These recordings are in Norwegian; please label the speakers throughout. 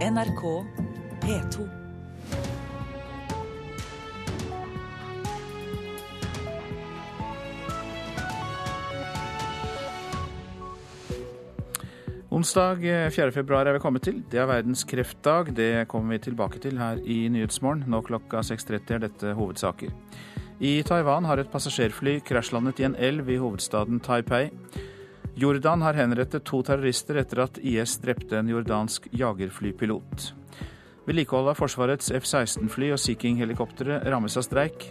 Speaker 1: NRK P2.
Speaker 2: Onsdag 4. februar er vi kommet til. Det er verdens kreftdag. Det kommer vi tilbake til her i Nyhetsmorgen. Nå klokka 6.30 er dette hovedsaker. I Taiwan har et passasjerfly krasjlandet i en elv i hovedstaden Taipei. Jordan har henrettet to terrorister etter at IS drepte en jordansk jagerflypilot. Vedlikeholdet av Forsvarets F-16-fly og Sea King-helikoptre rammes av streik.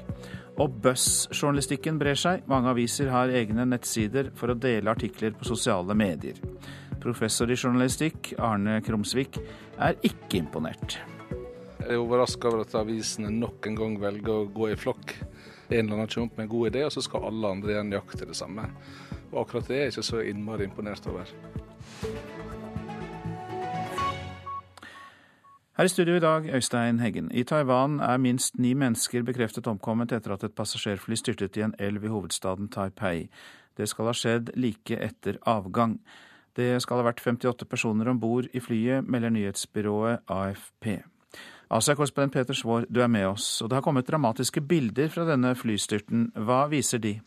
Speaker 2: Og buss-journalistikken brer seg. Mange aviser har egne nettsider for å dele artikler på sosiale medier. Professor i journalistikk Arne Krumsvik er ikke imponert.
Speaker 3: Jeg er overraska over at avisene nok en gang velger å gå i flokk. En eller annen kommer opp med en god idé, og så skal alle andre igjen jakte det samme. Og akkurat det er jeg ikke så innmari imponert over.
Speaker 2: Her i studio i dag, Øystein Heggen. I Taiwan er minst ni mennesker bekreftet omkommet etter at et passasjerfly styrtet i en elv i hovedstaden Taipei. Det skal ha skjedd like etter avgang. Det skal ha vært 58 personer om bord i flyet, melder nyhetsbyrået AFP. Asia-korrespondent Peter Svaar, du er med oss. og Det har kommet dramatiske bilder fra denne flystyrten. Hva viser de?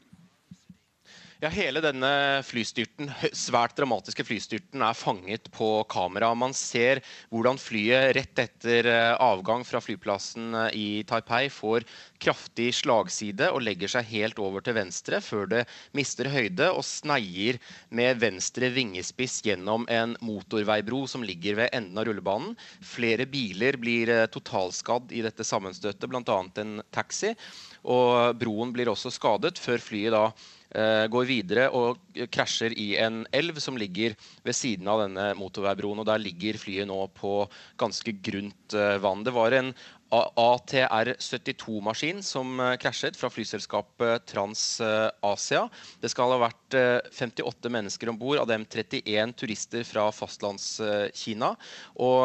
Speaker 4: Ja, Hele denne flystyrten, svært dramatiske flystyrten er fanget på kamera. Man ser hvordan flyet rett etter eh, avgang fra flyplassen eh, i Taipei får kraftig slagside og legger seg helt over til venstre før det mister høyde og sneier med venstre vingespiss gjennom en motorveibro som ligger ved enden av rullebanen. Flere biler blir eh, totalskadd i dette sammenstøtet, bl.a. en taxi. Og broen blir også skadet før flyet da går videre og krasjer i en elv som ligger ved siden av denne motorveibroen. og Der ligger flyet nå på ganske grunt eh, vann. Det var en ATR-72-maskin som eh, krasjet fra flyselskapet TransAsia. Det skal ha vært 58 mennesker om bord, av dem 31 turister fra fastlandskina. Og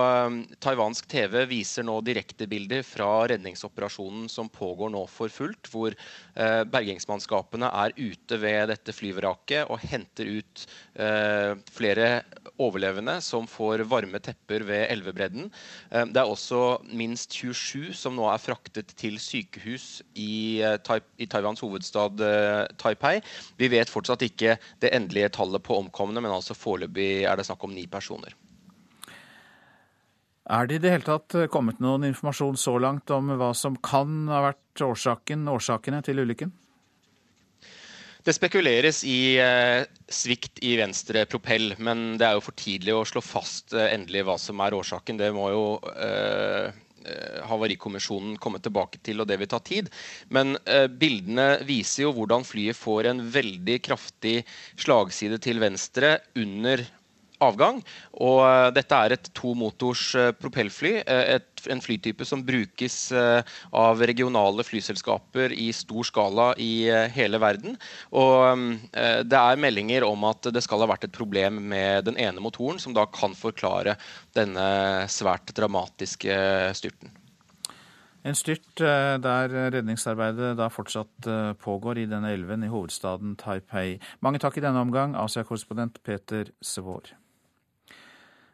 Speaker 4: taiwansk TV viser nå direktebilder fra redningsoperasjonen som pågår nå for fullt, hvor bergingsmannskapene er ute ved dette flyvraket og henter ut flere overlevende som får varme tepper ved elvebredden. Det er også minst 27 som nå er fraktet til sykehus i, uh, i Taiwans hovedstad uh, Taipei. Vi vet fortsatt ikke det endelige tallet på omkomne, men altså foreløpig er det snakk om ni personer.
Speaker 2: Er det i det hele tatt eh, kommet noen informasjon så langt om hva som kan ha vært årsaken, årsakene til ulykken?
Speaker 4: Det spekuleres i eh, svikt i venstre propell, men det er jo for tidlig å slå fast eh, endelig hva som er årsaken. Det må jo eh, Eh, Havarikommisjonen komme tilbake til, og det vil ta tid. Men eh, bildene viser jo hvordan flyet får en veldig kraftig slagside til venstre under avgang. Og uh, dette er et tomotors uh, propellfly. Uh, et, en flytype som brukes av regionale flyselskaper i stor skala i hele verden. Og det er meldinger om at det skal ha vært et problem med den ene motoren, som da kan forklare denne svært dramatiske styrten.
Speaker 2: En styrt der redningsarbeidet da fortsatt pågår i denne elven i hovedstaden Taipei. Mange takk i denne omgang, Asia-korrespondent Peter Svår.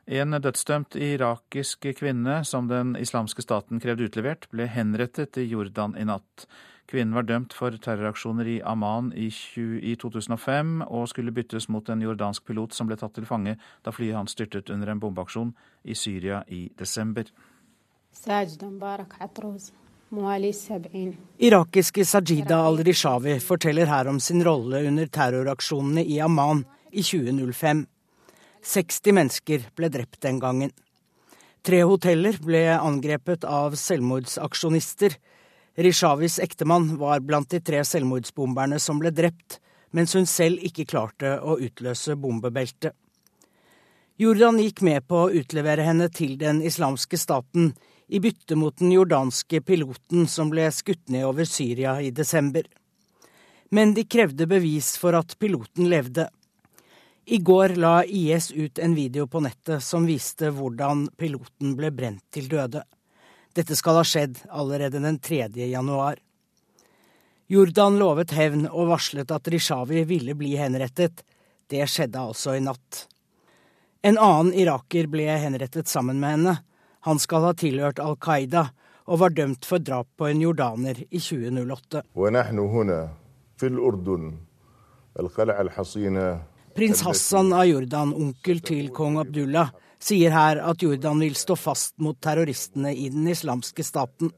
Speaker 2: En dødsdømt irakisk kvinne som den islamske staten krevde utlevert, ble henrettet i Jordan i natt. Kvinnen var dømt for terroraksjoner i Amman i, 2005 og skulle byttes mot en jordansk pilot som ble tatt til fange da flyet hans styrtet under en bombeaksjon i Syria i desember.
Speaker 5: Irakiske Sajida al-Rishawi forteller her om sin rolle under terroraksjonene i Amman i 2005. 60 mennesker ble drept den gangen. Tre hoteller ble angrepet av selvmordsaksjonister. Rishavis ektemann var blant de tre selvmordsbomberne som ble drept, mens hun selv ikke klarte å utløse bombebeltet. Jordan gikk med på å utlevere henne til den islamske staten i bytte mot den jordanske piloten som ble skutt ned over Syria i desember. Men de krevde bevis for at piloten levde. I går la IS ut en video på nettet som viste hvordan piloten ble brent til døde. Dette skal ha skjedd allerede den 3. januar. Jordan lovet hevn og varslet at Rishawi ville bli henrettet. Det skjedde altså i natt. En annen iraker ble henrettet sammen med henne. Han skal ha tilhørt Al Qaida og var dømt for drap på en jordaner i 2008. Prins Hassan av Jordan, onkel til kong Abdullah, sier her at Jordan vil stå fast mot terroristene i den islamske staten.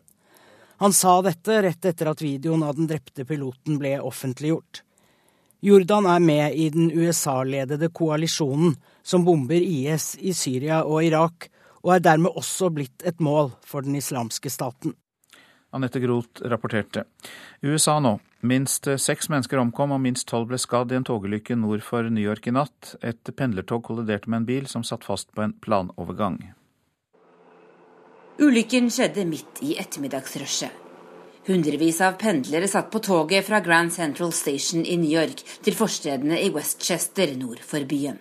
Speaker 5: Han sa dette rett etter at videoen av den drepte piloten ble offentliggjort. Jordan er med i den USA-ledede koalisjonen som bomber IS i Syria og Irak, og er dermed også blitt et mål for den islamske staten.
Speaker 2: Anette Groth rapporterte. USA nå. Minst seks mennesker omkom og minst tolv ble skadd i en togulykke nord for New York i natt. Et pendlertog kolliderte med en bil som satt fast på en planovergang.
Speaker 6: Ulykken skjedde midt i ettermiddagsrushet. Hundrevis av pendlere satt på toget fra Grand Central Station i New York til forstedene i Westchester nord for byen.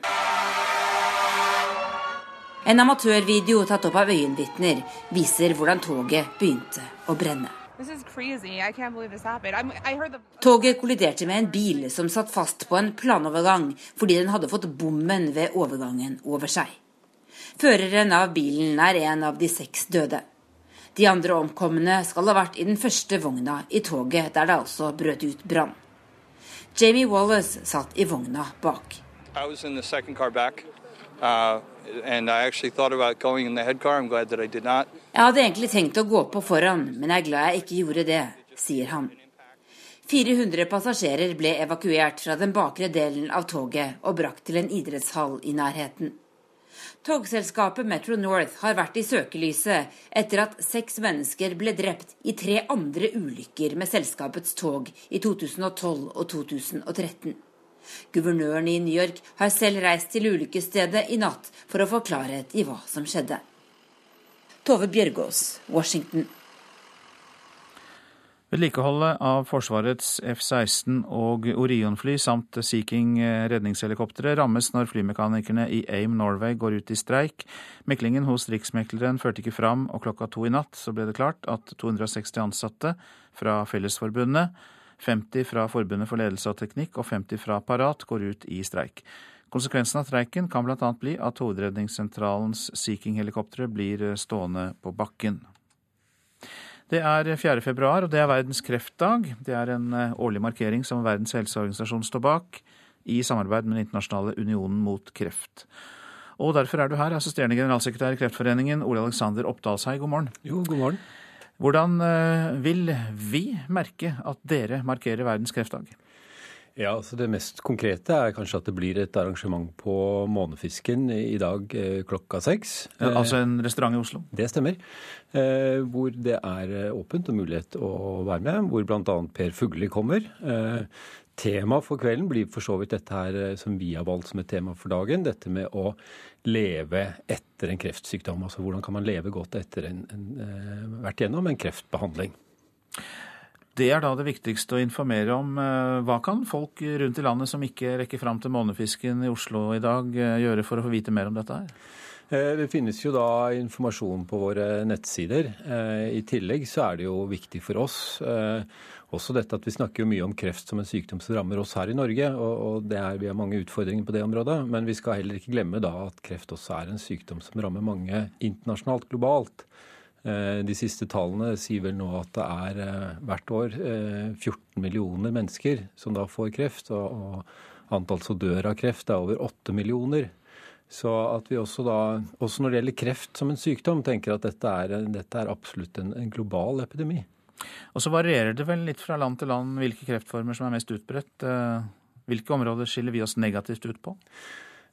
Speaker 6: En amatørvideo tatt opp av øyenvitner viser hvordan toget begynte å brenne. Toget kolliderte med en bil som satt fast på en planovergang fordi den hadde fått bommen ved overgangen over seg. Føreren av bilen er en av de seks døde. De andre omkomne skal ha vært i den første vogna i toget der det altså brøt ut brann. Jamie Wallace satt i vogna bak. I was in the second car back.
Speaker 7: Uh, jeg
Speaker 6: hadde egentlig tenkt å gå på foran, men jeg er glad jeg ikke gjorde det, sier han. 400 passasjerer ble evakuert fra den bakre delen av toget og brakt til en idrettshall i nærheten. Togselskapet Metro North har vært i søkelyset etter at seks mennesker ble drept i tre andre ulykker med selskapets tog i 2012 og 2013. Guvernøren i New York har selv reist til ulykkesstedet i natt for å få klarhet i hva som skjedde. Tove Bjørgaas, Washington.
Speaker 2: Vedlikeholdet av Forsvarets F-16 og Orion-fly samt Sea King redningshelikoptre rammes når flymekanikerne i AIM Norway går ut i streik. Meklingen hos Riksmekleren førte ikke fram, og klokka to i natt så ble det klart at 260 ansatte fra Fellesforbundet 50 fra Forbundet for ledelse og teknikk og 50 fra Parat går ut i streik. Konsekvensen av streiken kan bl.a. bli at Hovedredningssentralens Sea blir stående på bakken. Det er 4. februar, og det er verdens kreftdag. Det er en eh, årlig markering som Verdens helseorganisasjon står bak, i samarbeid med Den internasjonale unionen mot kreft. Og derfor er du her, assisterende generalsekretær i Kreftforeningen, Ole Alexander Oppdalshei, god morgen.
Speaker 8: Jo, god morgen.
Speaker 2: Hvordan eh, vil vi merke at dere markerer verdens kreftdag?
Speaker 8: Ja, altså Det mest konkrete er kanskje at det blir et arrangement på Månefisken i dag eh, klokka seks.
Speaker 2: altså en restaurant i Oslo?
Speaker 8: Det stemmer. Eh, hvor det er åpent og mulighet å være med. Hvor bl.a. Per Fugli kommer. Tema for kvelden blir for så vidt dette her eh, som vi har valgt som et tema for dagen. Dette med å leve etter en kreftsykdom. Altså hvordan kan man leve godt etter en, en, uh, vært gjennom en kreftbehandling.
Speaker 2: Det er da det viktigste å informere om. Eh, hva kan folk rundt i landet som ikke rekker fram til månefisken i Oslo i dag, gjøre for å få vite mer om dette her?
Speaker 8: Det finnes jo da informasjon på våre nettsider. I tillegg så er det jo viktig for oss også dette at Vi snakker jo mye om kreft som en sykdom som rammer oss her i Norge. og, og er, Vi har mange utfordringer på det området. Men vi skal heller ikke glemme da at kreft også er en sykdom som rammer mange internasjonalt, globalt. Eh, de siste tallene sier vel nå at det er eh, hvert år 14 eh, millioner mennesker som da får kreft. Og antall som dør av kreft er over 8 millioner. Så at vi også da, også når det gjelder kreft som en sykdom, tenker at dette er, dette er absolutt en, en global epidemi.
Speaker 2: Og så varierer det vel litt fra land til land hvilke kreftformer som er mest utbredt. Eh, hvilke områder skiller vi oss negativt ut på?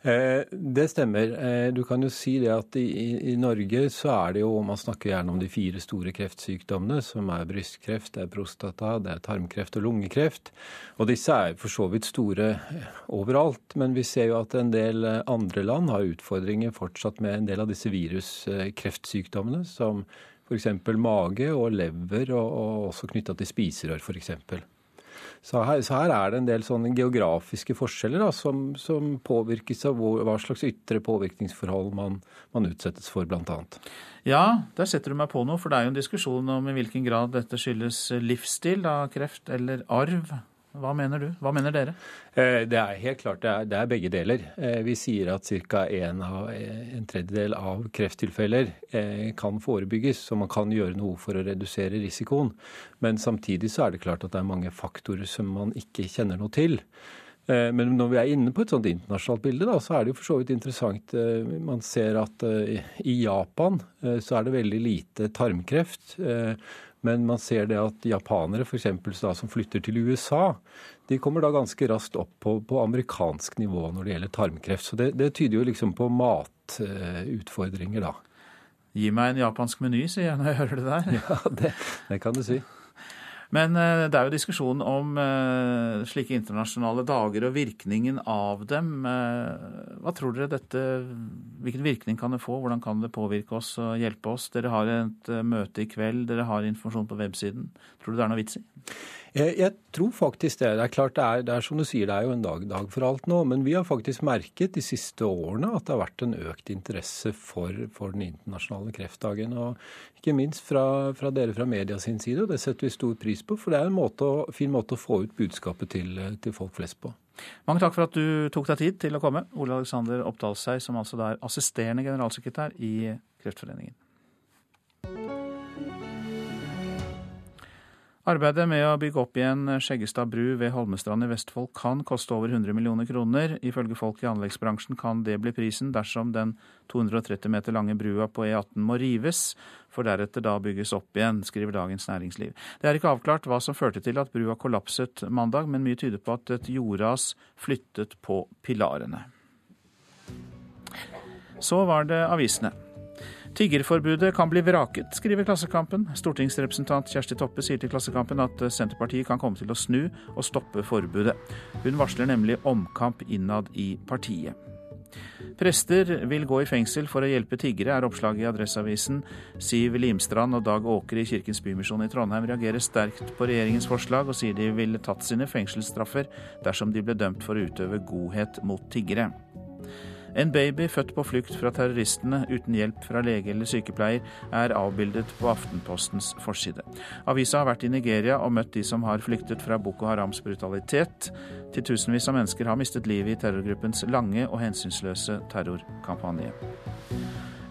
Speaker 8: Eh, det stemmer. Eh, du kan jo si det at i, i, Norge så er det jo Man snakker gjerne om de fire store kreftsykdommene, som er brystkreft, det er prostata, det er tarmkreft og lungekreft. Og disse er for så vidt store overalt. Men vi ser jo at en del andre land har utfordringer fortsatt med en del av disse viruskreftsykdommene, som f.eks. mage og lever, og, og også knytta til spiserør f.eks. Så så her, er det en del sånne geografiske forskjeller da, som, som, påvirkes av hvor, hva slags ytre påvirkningsforhold man, man utsettes for, bl.a.
Speaker 2: Ja, der setter du meg på noe, for det er jo en diskusjon om i hvilken grad dette skyldes livsstil, da, kreft eller arv. Hva mener du? Hva mener dere?
Speaker 8: Eh, det er helt klart det er, det er begge deler. Eh, vi sier at ca. En, en, tredjedel av krefttilfeller eh, kan forebygges, så man kan gjøre noe for å redusere risikoen. Men samtidig så er det klart at det er mange faktorer som man ikke kjenner noe til. Men når vi er inne på et sånt internasjonalt bilde, da, så er det jo for så vidt interessant. Man ser at i Japan så er det veldig lite tarmkreft. Men man ser det at japanere for da, som flytter til USA, de kommer da ganske raskt opp på, på amerikansk nivå når det gjelder tarmkreft. Så det, det tyder jo liksom på matutfordringer, da.
Speaker 2: Gi meg en japansk meny, sier jeg når jeg hører det der.
Speaker 8: Ja, det, det kan du si.
Speaker 2: Men eh, det er jo diskusjon om eh, slike internasjonale dager og virkningen av dem. Eh, hva tror dere dette Hvilken virkning kan det få? Hvordan kan det påvirke oss og hjelpe oss? Dere har et møte i kveld, dere har informasjon på websiden. Tror du det er noe vits i?
Speaker 8: Jeg, jeg, tror faktisk det. Det er klart det er, det er, som du sier, det er jo en dag, dag for alt nå. Men vi har faktisk merket de siste årene at det har vært en økt interesse for, for den internasjonale kreftdagen. Og ikke minst fra, fra, dere fra media sin side, og det setter vi stor pris på. For det er en måte, fin måte å få ut budskapet til, til folk flest på.
Speaker 2: Mange takk for at du tok deg tid til å komme. Ole Alexander Oppdalsei, som altså er assisterende generalsekretær i Kreftforeningen. Arbeidet med å bygge opp igjen Skjeggestad bru ved Holmestrand i Vestfold kan koste over 100 millioner kroner. Ifølge folk i anleggsbransjen kan det bli prisen dersom den 230 meter lange brua på E18 må rives, for deretter da bygges opp igjen, skriver Dagens Næringsliv. Det er ikke avklart hva som førte til at brua kollapset mandag, men mye tyder på at et jordras flyttet på pilarene. Så var det avisene. Tiggerforbudet kan bli vraket, skriver Klassekampen. Stortingsrepresentant Kjersti Toppe sier til Klassekampen at Senterpartiet kan komme til å snu og stoppe forbudet. Hun varsler nemlig omkamp innad i partiet. Prester vil gå i fengsel for å hjelpe tiggere, er oppslaget i Adresseavisen. Siv Limstrand og Dag Åker i Kirkens Bymisjon i Trondheim reagerer sterkt på regjeringens forslag, og sier de ville tatt sine fengselsstraffer dersom de ble dømt for å utøve godhet mot tiggere. En baby født på flukt fra terroristene uten hjelp fra lege eller sykepleier, er avbildet på Aftenpostens forside. Avisa har vært i Nigeria og møtt de som har flyktet fra Boko Harams brutalitet. Titusenvis av mennesker har mistet livet i terrorgruppens lange og hensynsløse terrorkampanje.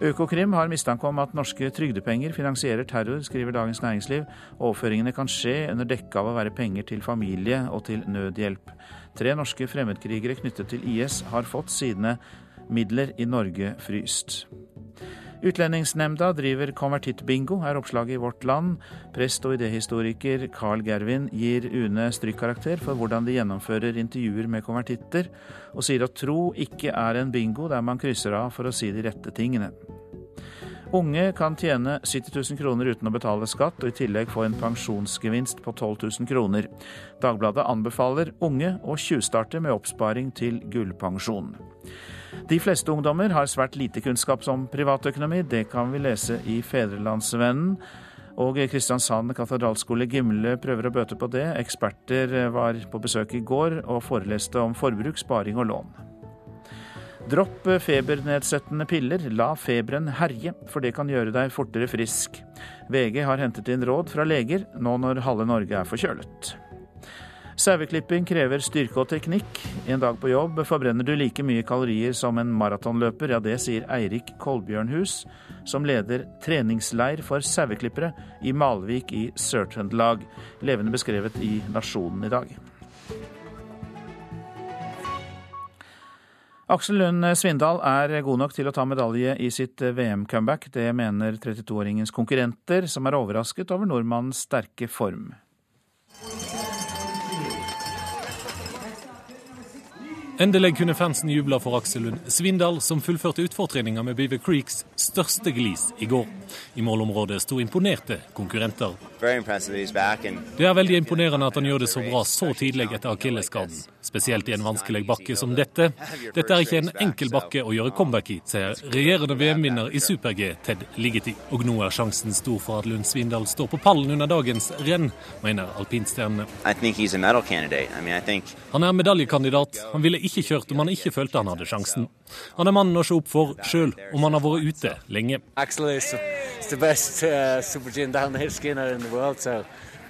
Speaker 2: Økokrim har mistanke om at norske trygdepenger finansierer terror, skriver Dagens Næringsliv. Overføringene kan skje under dekke av å være penger til familie og til nødhjelp. Tre norske fremmedkrigere knyttet til IS har fått sine midler i Norge fryst. Utlendingsnemnda driver konvertittbingo, er oppslaget i Vårt Land. Prest og idéhistoriker Carl Gervin gir UNE strykkarakter for hvordan de gjennomfører intervjuer med konvertitter, og sier at tro ikke er en bingo der man krysser av for å si de rette tingene. Unge kan tjene 70 000 kroner uten å betale skatt, og i tillegg få en pensjonsgevinst på 12 000 kroner. Dagbladet anbefaler unge å tjuvstarte med oppsparing til gullpensjon. De fleste ungdommer har svært lite kunnskap om privatøkonomi. Det kan vi lese i Fedrelandsvennen. Og Kristiansand katedralskole Gimle prøver å bøte på det. Eksperter var på besøk i går og foreleste om forbruk, sparing og lån. Dropp febernedsettende piller, la feberen herje, for det kan gjøre deg fortere frisk. VG har hentet inn råd fra leger nå når halve Norge er forkjølet. Saueklipping krever styrke og teknikk. En dag på jobb forbrenner du like mye kalorier som en maratonløper. Ja, det sier Eirik Kolbjørnhus, som leder treningsleir for saueklippere i Malvik i Sør-Trøndelag. Levende beskrevet i Nasjonen i dag. Aksel Lund Svindal er god nok til å ta medalje i sitt VM-comeback. Det mener 32-åringens konkurrenter, som er overrasket over nordmannens sterke form.
Speaker 9: Endelig kunne fansen juble for Aksel Lund Svindal, som fullførte utfortreninga med Beaver Creeks største glis i går. I målområdet sto imponerte konkurrenter. Det er veldig imponerende at han gjør det så bra så tidlig etter akillesskaden. Spesielt i en vanskelig bakke som dette. Dette er ikke en enkel bakke å gjøre comeback i, sier regjerende VM-vinner i super-G, Ted Ligeti. Og nå er sjansen stor for at Lund Svindal står på pallen under dagens renn, mener alpinstjernene. I mean, think... Han er medaljekandidat. Han ville ikke kjørt om han ikke følte han hadde sjansen. Han er mannen å se opp for, sjøl om han har vært ute lenge.
Speaker 10: Actually, it's the best uh,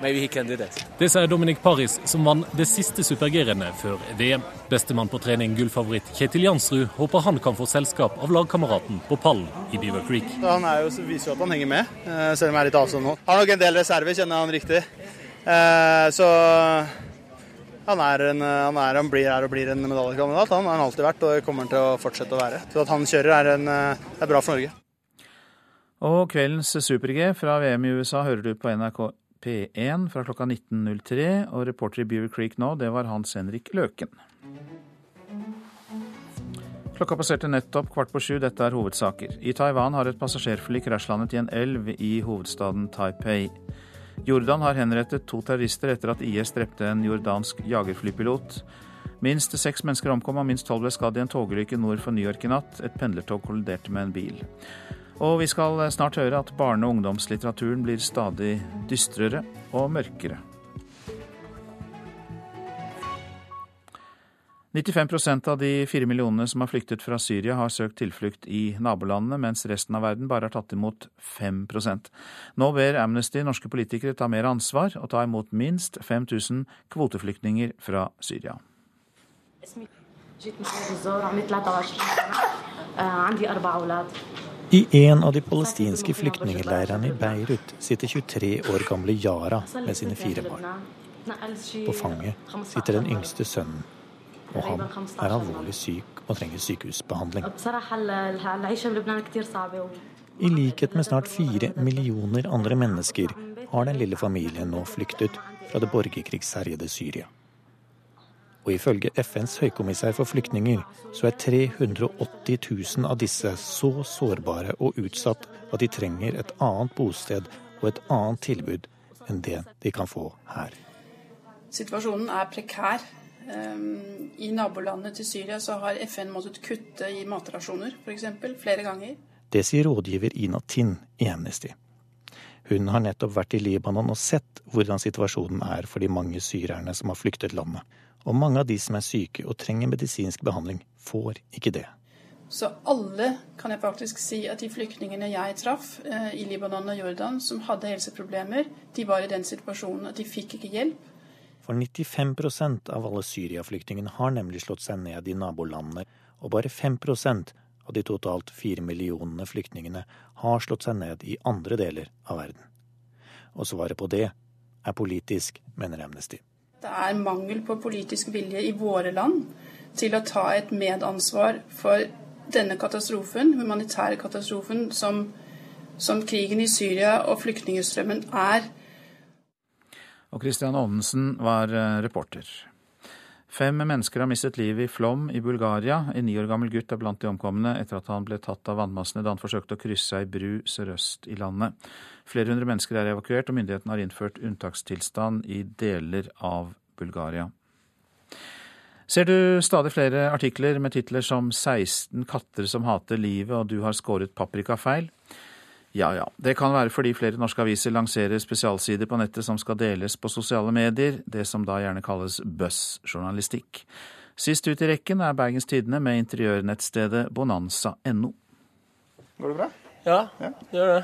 Speaker 9: Det sier Dominic Paris, som vant det siste super-G-rennet før VM. Bestemann på trening, gullfavoritt Kjetil Jansrud, håper han kan få selskap av lagkameraten på pallen i Beaver Creek.
Speaker 10: Han jo, viser jo at han henger med, eh, selv om jeg er litt avstand nå. Har nok en del reserver, kjenner han riktig. Eh, så han, er en, han, er, han blir her og blir en medaljekandidat. Han har han alltid vært og kommer til å fortsette å være. Så at han kjører er, en, er bra for Norge.
Speaker 2: Og kveldens super-G fra VM i USA hører du på NRK P1 fra klokka 19.03. Og reporter i Beaver Creek nå, det var Hans Henrik Løken. Klokka passerte nettopp kvart på sju. Dette er hovedsaker. I Taiwan har et passasjerfly krasjlandet i en elv i hovedstaden Taipei. Jordan har henrettet to terrorister etter at IS drepte en jordansk jagerflypilot. Minst seks mennesker omkom og minst tolv ble skadd i en togulykke nord for New York i natt. Et pendlertog kolliderte med en bil. Og vi skal snart høre at barne- og ungdomslitteraturen blir stadig dystrere og mørkere. 95% av de fire millionene som har flyktet fra Syria, har søkt tilflukt i nabolandene, mens resten av verden bare har tatt imot 5% Nå ber Amnesty norske politikere ta mer ansvar og ta imot minst 5000 kvoteflyktninger fra Syria.
Speaker 11: I en av de palestinske flyktningleirene i Beirut sitter 23 år gamle Yara med sine fire barn. På fanget sitter den yngste sønnen, og han er alvorlig syk og trenger sykehusbehandling. I likhet med snart fire millioner andre mennesker har den lille familien nå flyktet fra det borgerkrigsherjede Syria. Og ifølge FNs høykommissær for flyktninger, så er 380 000 av disse så sårbare og utsatt at de trenger et annet bosted og et annet tilbud enn det de kan få her.
Speaker 12: Situasjonen er prekær. Ehm, I nabolandet til Syria så har FN måttet kutte i matrasjoner, f.eks. Flere ganger.
Speaker 11: Det sier rådgiver Ina Tinn i Amnesty. Hun har nettopp vært i Libanon og sett hvordan situasjonen er for de mange syrerne som har flyktet landet. Og mange av de som er syke og trenger medisinsk behandling, får ikke det.
Speaker 12: Så alle kan jeg faktisk si at de flyktningene jeg traff eh, i Libanon og Jordan som hadde helseproblemer, de var i den situasjonen at de fikk ikke hjelp.
Speaker 11: For 95% av alle Syria-flyktningene har nemlig slått seg ned i nabolandene, og bare 5% av de totalt fire millionene flyktningene har slått seg ned i andre deler av verden. Og svaret på det er politisk, mener Amnesty.
Speaker 12: Det er mangel på politisk vilje i våre land til å ta et medansvar for denne katastrofen, humanitære katastrofen, som, som krigen i Syria og flyktningstrømmen er.
Speaker 2: Og Christian Aanensen var eh, reporter. Fem mennesker har mistet livet i flom i Bulgaria. En ni år gammel gutt er blant de omkomne etter at han ble tatt av vannmassene da han forsøkte å krysse ei bru sørøst i landet. Flere hundre mennesker er evakuert, og myndighetene har innført unntakstilstand i deler av Bulgaria. Ser du stadig flere artikler med titler som 16 katter som hater livet og du har skåret paprikafeil? Ja ja, det kan være fordi flere norske aviser lanserer spesialsider på nettet som skal deles på sosiale medier, det som da gjerne kalles buzzjournalistikk. Sist ut i rekken er Bergens Tidende med interiørnettstedet bonanza.no.
Speaker 13: Går det bra? Ja, det gjør det.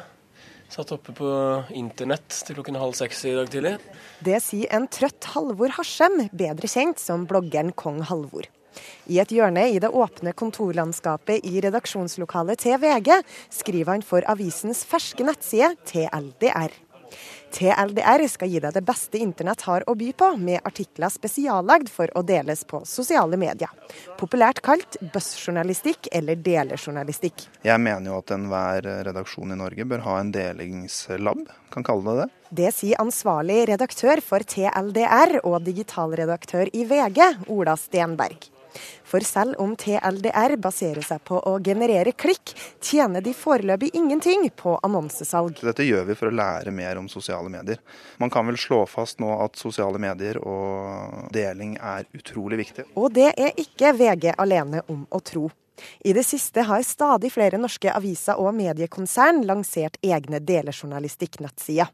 Speaker 13: Satt oppe på internett til klokken halv seks i dag tidlig.
Speaker 14: Det sier en trøtt Halvor Harsem, bedre kjent som bloggeren Kong Halvor. I et hjørne i det åpne kontorlandskapet i redaksjonslokalet til VG skriver han for avisens ferske nettside TLDR. TLDR skal gi deg det beste internett har å by på, med artikler spesiallagd for å deles på sosiale medier. Populært kalt buzzjournalistikk eller delejournalistikk.
Speaker 15: Jeg mener jo at enhver redaksjon i Norge bør ha en delingslab, kan kalle det det.
Speaker 14: Det sier ansvarlig redaktør for TLDR og digitalredaktør i VG, Ola Stenberg. For selv om TLDR baserer seg på å generere klikk, tjener de foreløpig ingenting på annonsesalg.
Speaker 15: Dette gjør vi for å lære mer om sosiale medier. Man kan vel slå fast nå at sosiale medier og deling er utrolig viktig.
Speaker 14: Og det er ikke VG alene om å tro. I det siste har stadig flere norske aviser og mediekonsern lansert egne delejournalistikk-nettsider.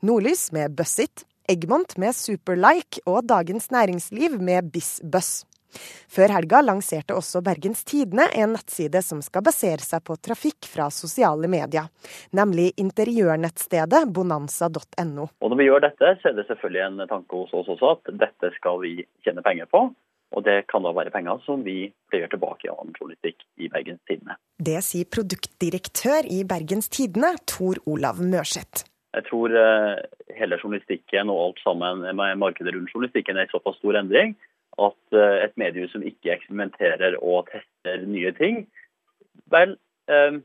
Speaker 14: Nordlys med Bussit, Eggmont med Superlike og Dagens Næringsliv med BissBuss. Før helga lanserte også Bergens Tidende en nettside som skal basere seg på trafikk fra sosiale medier, nemlig interiørnettstedet bonanza.no.
Speaker 16: Og Når vi gjør dette, så er det selvfølgelig en tanke hos oss også at dette skal vi tjene penger på. Og det kan da være penger som vi pleier tilbake i annen journalistikk i Bergens Tidende.
Speaker 14: Det sier produktdirektør i Bergens Tidende, Tor Olav Mørseth.
Speaker 16: Jeg tror eh, hele journalistikken og alt sammen med markedet rundt journalistikken er i såpass stor endring at eh, et mediehus som ikke eksperimenterer og tester nye ting, vel, eh,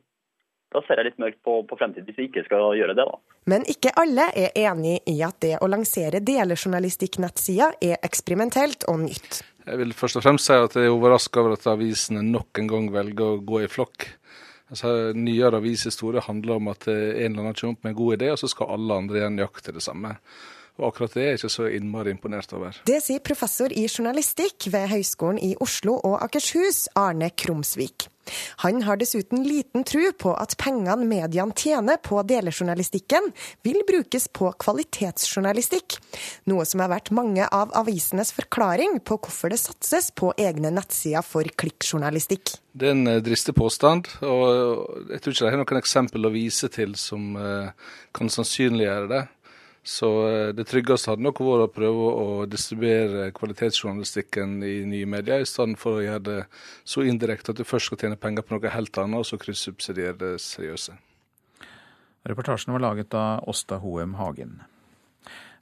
Speaker 16: da ser jeg litt mørkt på, på fremtiden hvis vi ikke skal gjøre det, da.
Speaker 14: Men ikke alle er enig i at det å lansere delejournalistikk-nettsider er eksperimentelt og nytt.
Speaker 3: Jeg vil først og fremst si at jeg er overraska over at avisene nok en gang velger å gå i flokk. Altså, Nyere avishistorie handler om at en eller annen kommer opp med en god idé, og så skal alle andre igjen jakte det samme. Og akkurat det er jeg ikke så innmari imponert over.
Speaker 14: Det sier professor i journalistikk ved Høgskolen i Oslo og Akershus, Arne Krumsvik. Han har dessuten liten tro på at pengene mediene tjener på delejournalistikken, vil brukes på kvalitetsjournalistikk, noe som har vært mange av avisenes forklaring på hvorfor det satses på egne nettsider for klikkjournalistikk.
Speaker 3: Det er en eh, dristig påstand, og jeg tror ikke det er noen eksempel å vise til som eh, kan sannsynliggjøre det. Så eh, det tryggeste hadde nok vært å prøve å distribuere kvalitetsjournalistikken i nye medier, i stedet for å gjøre det så indirekte at du først skal tjene penger på noe helt annet, og så kryssubsidiere det seriøse.
Speaker 2: Reportasjen var laget av Åsta Hoem Hagen.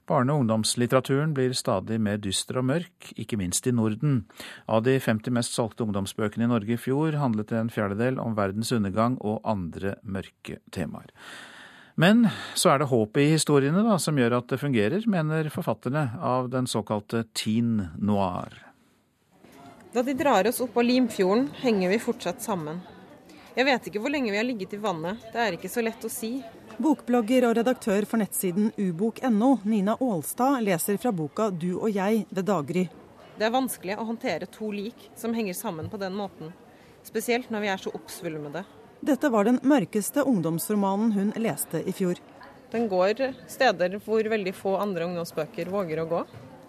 Speaker 2: Barne- og ungdomslitteraturen blir stadig mer dyster og mørk, ikke minst i Norden. Av de 50 mest solgte ungdomsbøkene i Norge i fjor handlet en fjerdedel om verdens undergang og andre mørke temaer. Men så er det håpet i historiene da, som gjør at det fungerer, mener forfatterne av den såkalte teen noir.
Speaker 17: Da de drar oss opp av Limfjorden, henger vi fortsatt sammen. Jeg vet ikke hvor lenge vi har ligget i vannet, det er ikke så lett å si.
Speaker 18: Bokblogger og redaktør for nettsiden ubok.no, Nina Aalstad, leser fra boka Du og jeg ved daggry.
Speaker 17: Det er vanskelig å håndtere to lik som henger sammen på den måten. Spesielt når vi er så oppsvulmede.
Speaker 18: Dette var den mørkeste ungdomsromanen hun leste i fjor.
Speaker 17: Den går steder hvor veldig få andre ungdomsbøker våger å gå.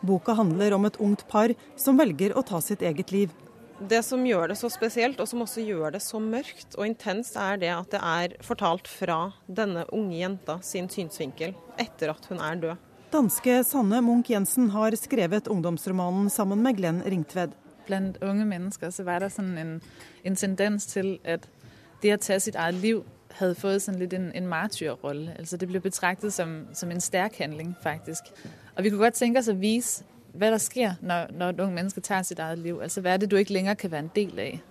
Speaker 18: Boka handler om et ungt par som velger å ta sitt eget liv.
Speaker 17: Det som gjør det så spesielt, og som også gjør det så mørkt og intenst, er det at det er fortalt fra denne unge jenta sin synsvinkel etter at hun er død.
Speaker 18: Danske Sanne Munch Jensen har skrevet ungdomsromanen sammen med Glenn Ringtved.
Speaker 19: Blant unge mennesker så var det sånn en, en tendens til at det å ta sitt eget liv hadde fått sådan lidt en, en martyrrolle. Altså det ble betraktet som, som, en sterk handling, faktisk. Og vi kunne godt tenke oss å vise hva der skjer når, når et ungt menneske tar sitt eget liv. Altså hva er det du ikke lenger kan være en del av.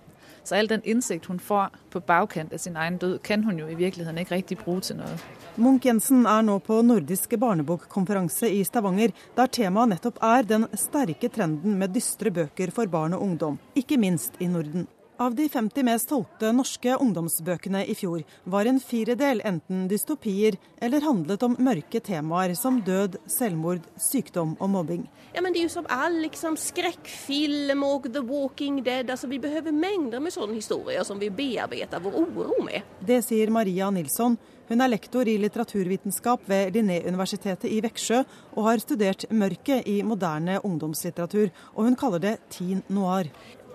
Speaker 19: Så all den innsikt hun får på bagkant av sin egen død, kan hun jo i virkeligheten ikke riktig bruke til noe.
Speaker 18: Munch-Jensen er nå på nordisk barnebokkonferanse i Stavanger, der temaet nettopp er den sterke trenden med dystre bøker for barn og ungdom, ikke minst i Norden. Av de 50 mest solgte norske ungdomsbøkene i fjor var en firedel enten dystopier eller handlet om mørke temaer som død, selvmord, sykdom og mobbing.
Speaker 20: Ja, men Det er jo som all liksom, skrekkfilm og The Walking Dead. Altså, vi behøver mengder med sånne historier som vi bearbeider vår uro med.
Speaker 18: Det sier Maria Nilsson. Hun er lektor i litteraturvitenskap ved Linné-universitetet i Veksjø og har studert mørket i moderne ungdomslitteratur, og hun kaller det teen noir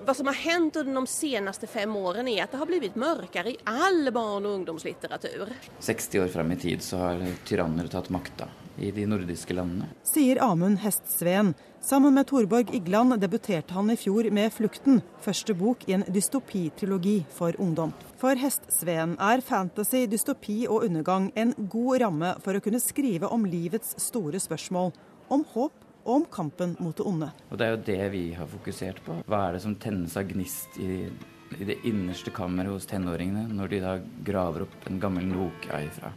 Speaker 20: hva som har hendt under de seneste fem årene, er at det har blitt mørkere i all barn- og ungdomslitteratur.
Speaker 21: 60 år frem i tid så har tyranner tatt makta i de nordiske landene.
Speaker 18: Sier Amund Hestsveen. Sammen med Torborg Igland debuterte han i fjor med 'Flukten', første bok i en dystopitrilogi for ungdom. For Hestsveen er fantasy, dystopi og undergang en god ramme for å kunne skrive om livets store spørsmål. Om håp og om kampen mot det onde.
Speaker 21: Og Det er jo det vi har fokusert på. Hva er det som tennes av gnist i, i det innerste kammeret hos tenåringene, når de da graver opp en gammel Nokia fra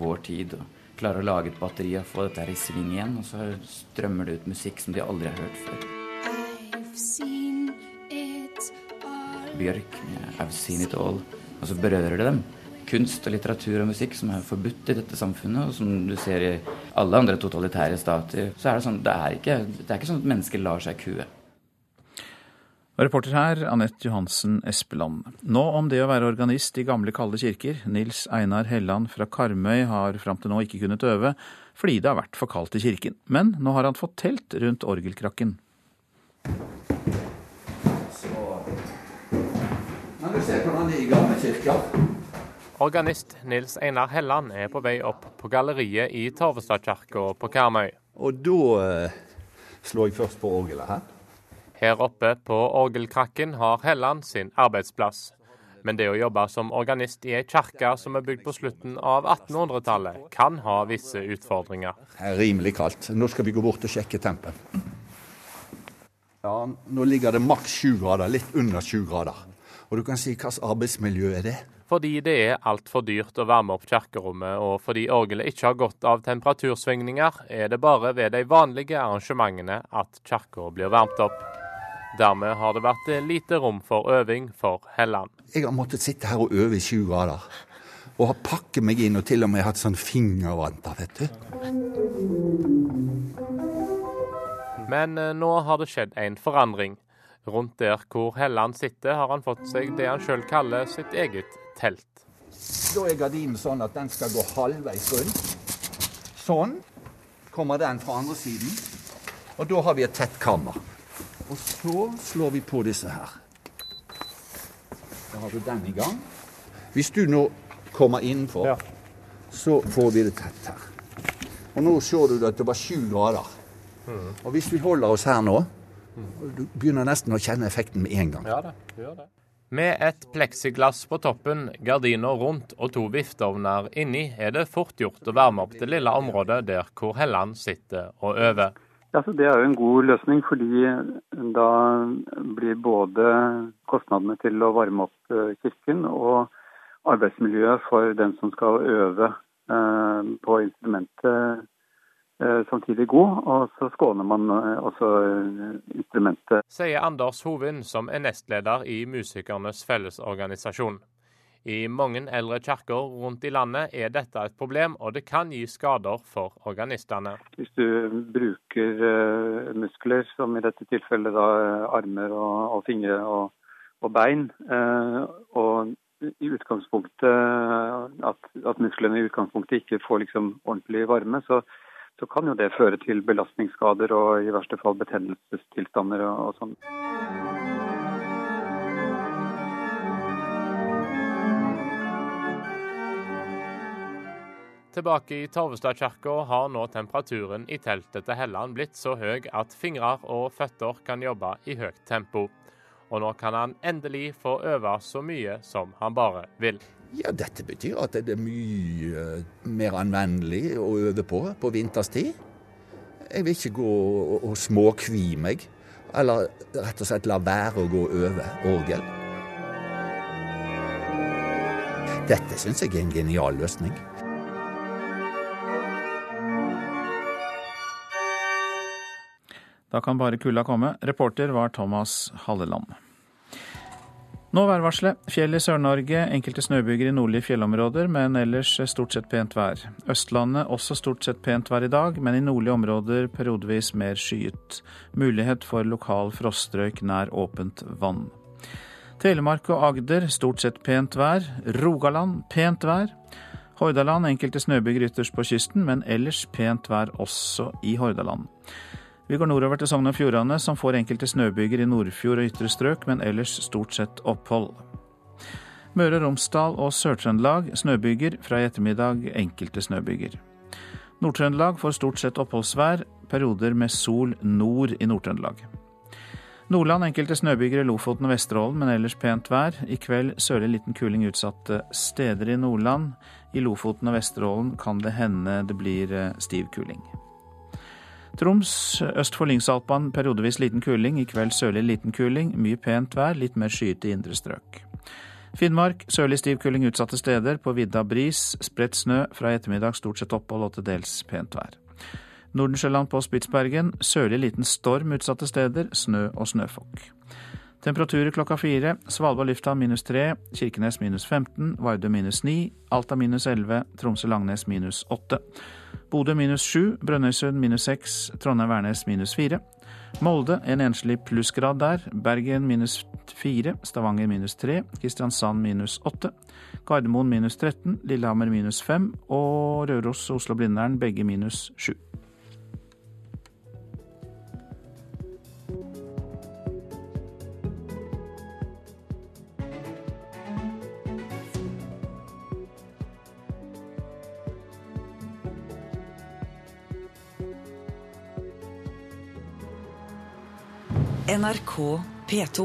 Speaker 21: vår tid og klarer å lage et batteri og få dette her i sving igjen, og så strømmer det ut musikk som de aldri har hørt før. Bjørk med 'I've Seen It All', og så berører det dem kunst og litteratur og musikk som er forbudt i dette samfunnet, og som du ser i alle andre totalitære stater, så er det sånn det er ikke, det er ikke sånn at mennesker lar seg kue.
Speaker 2: Reporter her, Anette Johansen Espeland. Nå om det å være organist i gamle, kalde kirker. Nils Einar Helland fra Karmøy har fram til nå ikke kunnet øve fordi det har vært for kaldt i kirken. Men nå har han fått telt rundt orgelkrakken.
Speaker 22: se hvordan det er i gamle kirker.
Speaker 23: Organist Nils Einar Helland er på vei opp på galleriet i Torvestadkirka på Karmøy.
Speaker 22: Og da eh, slår jeg først på orgelet her.
Speaker 23: Her oppe på orgelkrakken har Helland sin arbeidsplass. Men det å jobbe som organist i ei kirke som er bygd på slutten av 1800-tallet, kan ha visse utfordringer.
Speaker 22: Det er rimelig kaldt. Nå skal vi gå bort og sjekke tempen. Ja, Nå ligger det maks 20 grader, litt under 20 grader. Og du kan si hvilket arbeidsmiljø er det?
Speaker 23: Fordi det er altfor dyrt å varme opp kirkerommet, og fordi orgelet ikke har godt av temperatursvingninger, er det bare ved de vanlige arrangementene at kirka blir varmt opp. Dermed har det vært lite rom for øving for Helland.
Speaker 22: Jeg har måttet sitte her og øve i sju grader. Og har pakket meg inn og til og med hatt sånn fingervanter, vet du.
Speaker 23: Men eh, nå har det skjedd en forandring. Rundt der hvor Helland sitter, har han fått seg det han sjøl kaller sitt eget telt.
Speaker 22: Da er gardinen sånn at den skal gå halvveis rundt. Sånn kommer den fra andre siden. Og da har vi et tett kammer. Og så slår vi på disse her. Da har du den i gang. Hvis du nå kommer innenfor, ja. så får vi det tett her. Og nå ser du at det var sju grader. Mm. Og hvis vi holder oss her nå, du begynner nesten å kjenne effekten med en gang.
Speaker 23: Ja, det. Gjør det. Med et pleksiglass på toppen, gardiner rundt og to vifteovner inni, er det fort gjort å varme opp det lille området der hvor Helland sitter og øver.
Speaker 24: Ja, det er jo en god løsning, fordi da blir både kostnadene til å varme opp eh, kirken og arbeidsmiljøet for den som skal øve eh, på instrumentet samtidig god, og så skåner man også instrumentet.
Speaker 23: Sier Anders Hovin, som er nestleder i Musikernes Fellesorganisasjon. I mange eldre kirker rundt i landet er dette et problem, og det kan gi skader for organistene.
Speaker 24: Hvis du bruker muskler, som i dette tilfellet da, armer og, og fingre og, og bein, og i utgangspunktet at, at, musklene i utgangspunktet ikke får liksom ordentlig varme, så, så, kan jo det føre til belastningsskader og i verste fall betennelsestilstander og, og sånn.
Speaker 23: Tilbake i Torvestadkirka har nå temperaturen i teltet til Helland blitt så høy at fingre og føtter kan jobbe i høyt tempo. Og nå kan han endelig få øve så mye som han bare vil.
Speaker 22: Ja, Dette betyr at det er mye mer anvendelig å øve på på vinterstid. Jeg vil ikke gå og, småkvi meg, eller rett og slett la være å gå og øve orgel. Dette syns jeg er en genial løsning.
Speaker 2: Da kan bare kulda komme. Reporter var Thomas Halleland. Nå værvarselet. Fjell i Sør-Norge, enkelte snøbyger i nordlige fjellområder, men ellers stort sett pent vær. Østlandet også stort sett pent vær i dag, men i nordlige områder periodevis mer skyet. Mulighet for lokal frostrøyk nær åpent vann. Telemark og Agder stort sett pent vær. Rogaland pent vær. Hordaland enkelte snøbyger ytterst på kysten, men ellers pent vær også i Hordaland. Vi går nordover til Sogn og Fjordane, som får enkelte snøbyger i Nordfjord og ytre strøk, men ellers stort sett opphold. Møre og Romsdal og Sør-Trøndelag snøbyger, fra i ettermiddag enkelte snøbyger. Nord-Trøndelag får stort sett oppholdsvær, perioder med sol nord i Nord-Trøndelag. Nordland enkelte snøbyger i Lofoten og Vesterålen, men ellers pent vær. I kveld sørlig liten kuling utsatte steder i Nordland. I Lofoten og Vesterålen kan det hende det blir eh, stiv kuling. Troms øst for Lyngsalpan periodevis liten kuling, i kveld sørlig liten kuling. Mye pent vær, litt mer skyete i indre strøk. Finnmark sørlig stiv kuling utsatte steder. På vidda bris, spredt snø. Fra i ettermiddag stort sett opphold og til dels pent vær. Nordensjøland på Spitsbergen sørlig liten storm utsatte steder. Snø og snøfokk. Temperaturer klokka fire. Svalbard lufthavn minus tre. Kirkenes minus 15. Vardø minus ni. Alta minus 11. Tromsø-Langnes minus åtte. Bodø minus 7, Brønnøysund minus 6, Trondheim-Værnes minus 4. Molde en enslig plussgrad der. Bergen minus 4, Stavanger minus 3, Kristiansand minus 8. Gardermoen minus 13, Lillehammer minus 5 og Røros og Oslo-Blindern begge minus 7.
Speaker 1: NRK P2.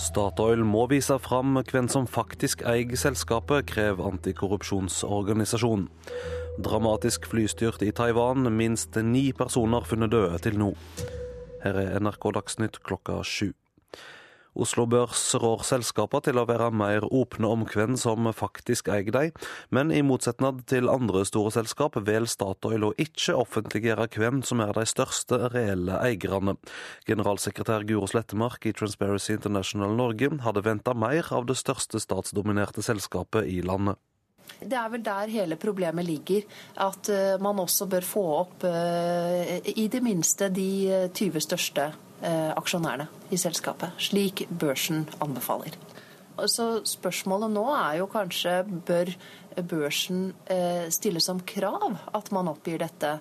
Speaker 25: Statoil må vise fram hvem som faktisk eier selskapet, krever antikorrupsjonsorganisasjonen. Dramatisk flystyrt i Taiwan, minst ni personer funnet døde til nå. Her er NRK Dagsnytt klokka sju. Oslo Børs rår selskapene til å være mer åpne om hvem som faktisk eier dem, men i motsetning til andre store selskap velger Statoil å ikke offentliggjøre hvem som er de største reelle eierne. Generalsekretær Guro Slettemark i Transparency International Norge hadde venta mer av det største statsdominerte selskapet i landet.
Speaker 26: Det er vel der hele problemet ligger. At man også bør få opp i det minste de 20 største aksjonærene i selskapet, slik børsen anbefaler. Så spørsmålet nå er jo kanskje bør børsen stille som krav at man oppgir dette,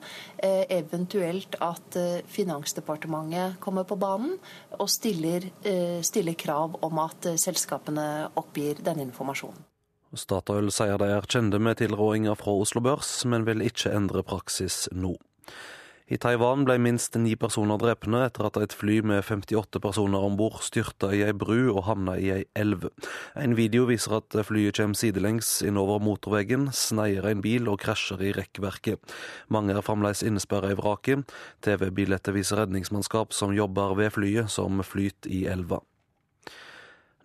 Speaker 26: eventuelt at Finansdepartementet kommer på banen og stiller, stiller krav om at selskapene oppgir denne informasjonen.
Speaker 25: Statoil sier de er kjente med tilrådinga fra Oslo Børs, men vil ikke endre praksis nå. I Taiwan ble minst ni personer drepne etter at et fly med 58 personer om bord styrta i ei bru og havna i ei elv. En video viser at flyet kommer sidelengs innover motorveggen, sneier en bil og krasjer i rekkverket. Mange er fremdeles innesperra i vraket. TV-bildet viser redningsmannskap som jobber ved flyet, som flyter i elva.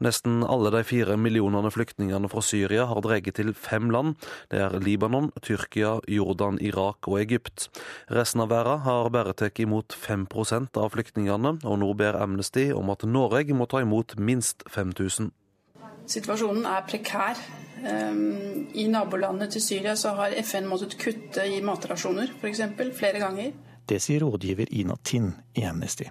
Speaker 25: Nesten alle de fire millionene flyktningene fra Syria har dreget til fem land. Det er Libanon, Tyrkia, Jordan, Irak og Egypt. Resten av verden har bare tatt imot 5 av flyktningene, og nå ber Amnesty om at Norge må ta imot minst 5000.
Speaker 12: Situasjonen er prekær. I nabolandet til Syria så har FN måttet kutte i matrasjoner, f.eks. flere ganger.
Speaker 11: Det sier rådgiver Ina Tinn i Amnesty.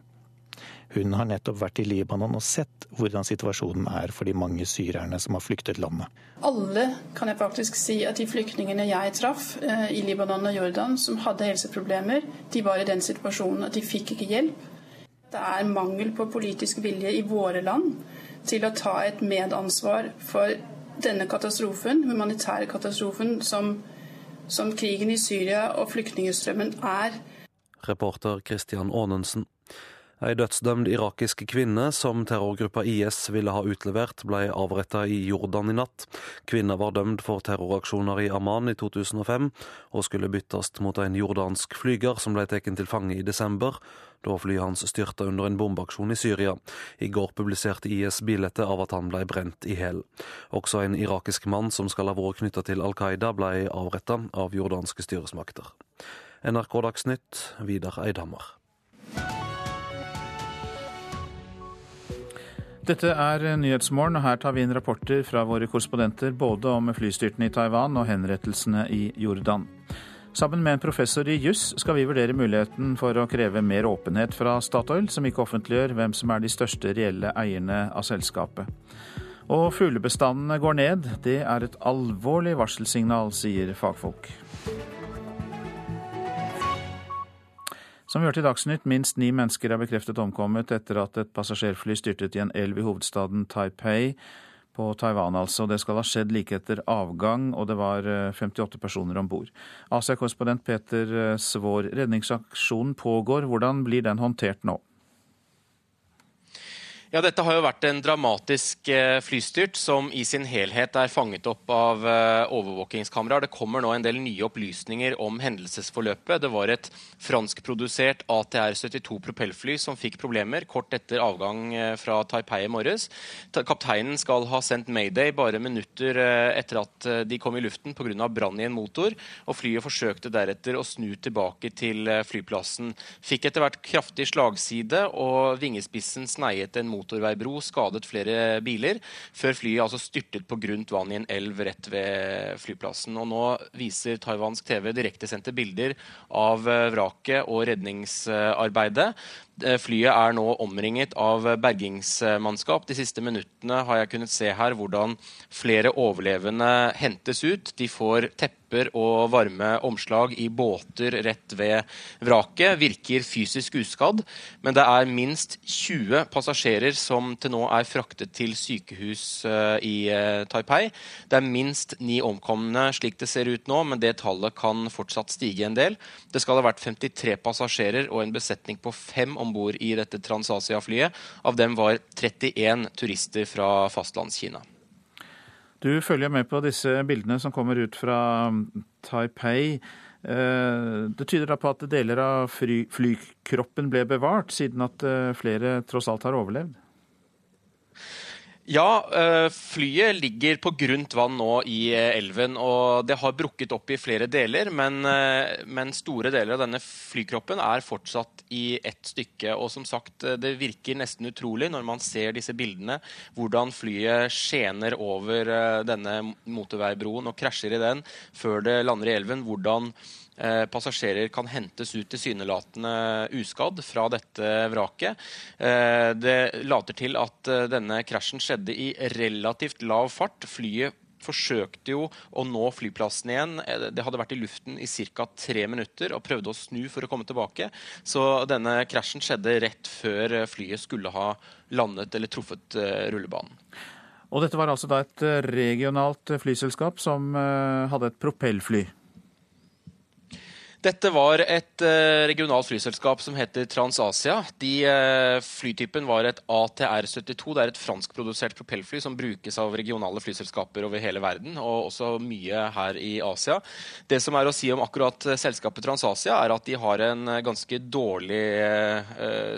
Speaker 11: Hun har nettopp vært i Libanon og sett hvordan situasjonen er for de mange syrerne som har flyktet landet.
Speaker 12: Alle kan jeg faktisk si at de flyktningene jeg traff eh, i Libanon og Jordan som hadde helseproblemer, de var i den situasjonen at de fikk ikke hjelp. Det er mangel på politisk vilje i våre land til å ta et medansvar for denne katastrofen, humanitære katastrofen som, som krigen i Syria og flyktningstrømmen er.
Speaker 25: Reporter Christian Aanensen. Ei dødsdømd irakisk kvinne som terrorgruppa IS ville ha utlevert, ble avretta i Jordan i natt. Kvinna var dømt for terroraksjoner i Amman i 2005, og skulle byttes mot en jordansk flyger som ble tatt til fange i desember, da flyet hans styrta under en bombeaksjon i Syria. I går publiserte IS bildet av at han ble brent i hæl. Også en irakisk mann som skal ha vært knytta til Al Qaida, ble avretta av jordanske styresmakter. NRK Dagsnytt, Vidar Eidhammer.
Speaker 2: Dette er Nyhetsmorgen, og her tar vi inn rapporter fra våre korrespondenter både om flystyrtene i Taiwan og henrettelsene i Jordan. Sammen med en professor i juss skal vi vurdere muligheten for å kreve mer åpenhet fra Statoil, som ikke offentliggjør hvem som er de største reelle eierne av selskapet. Og fuglebestandene går ned. Det er et alvorlig varselsignal, sier fagfolk. Som vi hørte i Dagsnytt, minst ni mennesker er bekreftet omkommet etter at et passasjerfly styrtet i en elv i hovedstaden Taipei, på Taiwan altså. Det skal ha skjedd like etter avgang, og det var 58 personer om bord. Asia-korrespondent Peter Svår, redningsaksjonen pågår. Hvordan blir den håndtert nå?
Speaker 4: Ja, Dette har jo vært en dramatisk flystyrt som i sin helhet er fanget opp av overvåkingskameraer. Det kommer nå en del nye opplysninger om hendelsesforløpet. Det var et franskprodusert ATR-72 propellfly som fikk problemer kort etter avgang fra Taipei i morges. Kapteinen skal ha sendt mayday bare minutter etter at de kom i luften pga. brann i en motor, og flyet forsøkte deretter å snu tilbake til flyplassen. Fikk etter hvert kraftig slagside, og vingespissen sneiet en motor motorveibro skadet flere biler, før flyet altså styrtet på grunt vann i en elv rett ved flyplassen. Og nå viser taiwansk TV direktesendte bilder av vraket og redningsarbeidet. Flyet er nå omringet av bergingsmannskap. De siste minuttene har jeg kunnet se her hvordan flere overlevende hentes ut. De får tepper og varme omslag i båter rett ved vraket virker fysisk uskadd, men det er minst 20 passasjerer som til nå er fraktet til sykehus eh, i eh, Taipei. Det er minst ni omkomne slik det ser ut nå, men det tallet kan fortsatt stige en del. Det skal ha vært 53 passasjerer og en besetning på fem om bord i dette Transasia-flyet. Av dem var 31 turister fra fastlandskina.
Speaker 2: Du følger med på disse bildene som kommer ut fra Taipei. Eh, det tyder da på at deler av flykroppen ble bevart, siden at eh, flere tross alt har overlevd?
Speaker 4: Ja, eh, flyet ligger på grunt vann nå i eh, elven, og det har brukket opp i flere deler. Men, eh, men, store deler av denne flykroppen er fortsatt i ett stykke. Og som sagt, det virker nesten utrolig når man ser disse bildene, hvordan flyet skjener over denne motorveibroen og krasjer i den før det lander i elven. hvordan Eh, passasjerer kan hentes ut tilsynelatende uskadd fra dette vraket. Eh, det later til at eh, denne krasjen skjedde i relativt lav fart. Flyet forsøkte jo å nå flyplassen igjen. Det hadde vært i luften i ca. tre minutter og prøvde å snu for å komme tilbake. Så denne krasjen skjedde rett før flyet skulle ha landet eller truffet rullebanen.
Speaker 2: Og dette var altså da et regionalt flyselskap som hadde et propellfly?
Speaker 4: Dette var et uh, regionalt flyselskap som heter TransAsia. De, uh, flytypen var et ATR-72. Det er et franskprodusert propellfly som brukes av regionale flyselskaper over hele verden, og også mye her i Asia. Det som er å si om akkurat uh, selskapet TransAsia, er at de har en ganske dårlig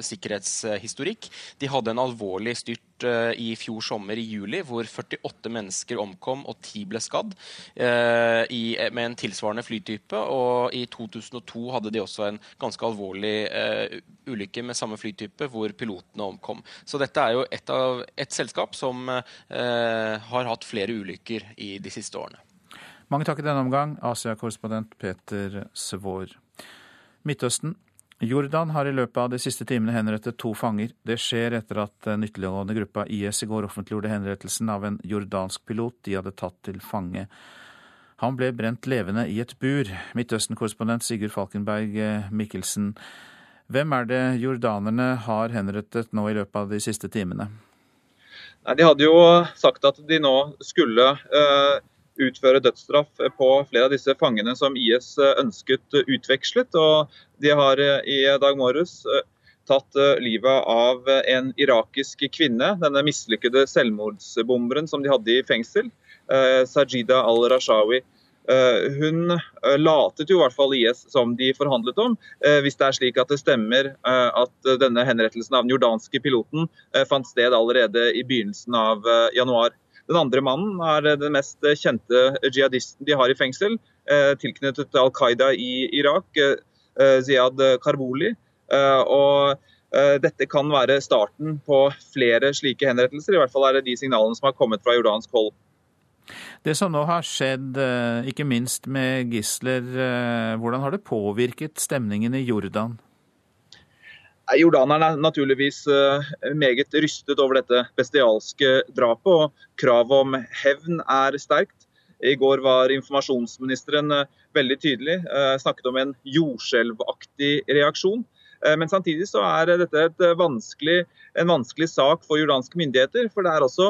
Speaker 4: sikkerhetshistorikk. De hadde en alvorlig styrt Eh, i fjor sommer, i juli, hvor 48 mennesker omkom og 10 ble skadd eh, i, med en tilsvarende flytype. Og i 2002 hadde de også en ganske alvorlig eh, ulykke med samme flytype, hvor pilotene omkom. Så dette er jo et, av, et selskap som eh, har hatt flere ulykker i de siste årene.
Speaker 2: Mange takk i denne omgang, Asia-korrespondent Peter Svår. Midtøsten Jordan har i løpet av de siste timene henrettet to fanger. Det skjer etter at den ytterliggående gruppa IS i går offentliggjorde henrettelsen av en jordansk pilot de hadde tatt til fange. Han ble brent levende i et bur. Midtøsten-korrespondent Sigurd Falkenberg eh, Mikkelsen. Hvem er det jordanerne har henrettet nå i løpet av de siste timene?
Speaker 27: Nei, de hadde jo sagt at de nå skulle uh, utføre dødsstraff på flere av disse fangene som IS eh, ønsket utvekslet. og De har eh, i dag morges eh, tatt livet av en irakisk kvinne, denne mislykkede selvmordsbomberen som de hadde i fengsel, Sajida al-Rashawi. Hun latet jo i hvert fall IS som de forhandlet om, hvis det er slik at det stemmer at denne henrettelsen av den jordanske piloten fant sted allerede i begynnelsen av januar. Den andre mannen er den mest kjente jihadisten de har i fengsel, eh, tilknyttet Al Qaida i Irak, Ziyad Karboli. Eh, og dette kan være starten på flere slike henrettelser. I hvert fall er det de signalene som har kommet fra jordansk hold.
Speaker 2: Det som nå har skjedd, ikke minst med gisler, hvordan har det påvirket stemningen i Jordan?
Speaker 27: Jordanerne er naturligvis eh, meget rystet over dette bestialske drapet, og kravet om hevn er sterkt. I går var informasjonsministeren eh, veldig tydelig, eh, snakket om en jordskjelvaktig reaksjon. Men samtidig så er dette vanskelig, en vanskelig sak for jordanske myndigheter. For det er også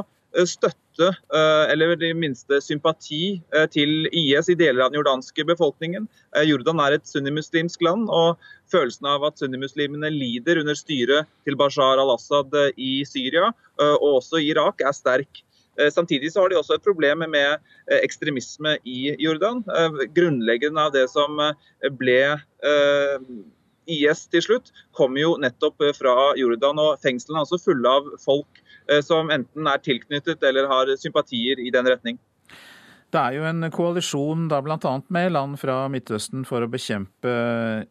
Speaker 27: støtte, eh, eller i minste sympati, eh, til IS i deler av den jordanske befolkningen. Jordan er et sunnimuslimsk land, og følelsen av at sunnimuslimene lider under styret til Bashar al-Assad i Syria, og også i Irak, er sterk. Samtidig så har de også et problem med ekstremisme i Jordan. Grunnleggende av det som ble IS til slutt, kommer jo nettopp fra Jordan. og Fengslene er også fulle av folk Eh, som enten er tilknyttet eller har sympatier i den retning.
Speaker 2: Det er jo en koalisjon da bl.a. med land fra Midtøsten for å bekjempe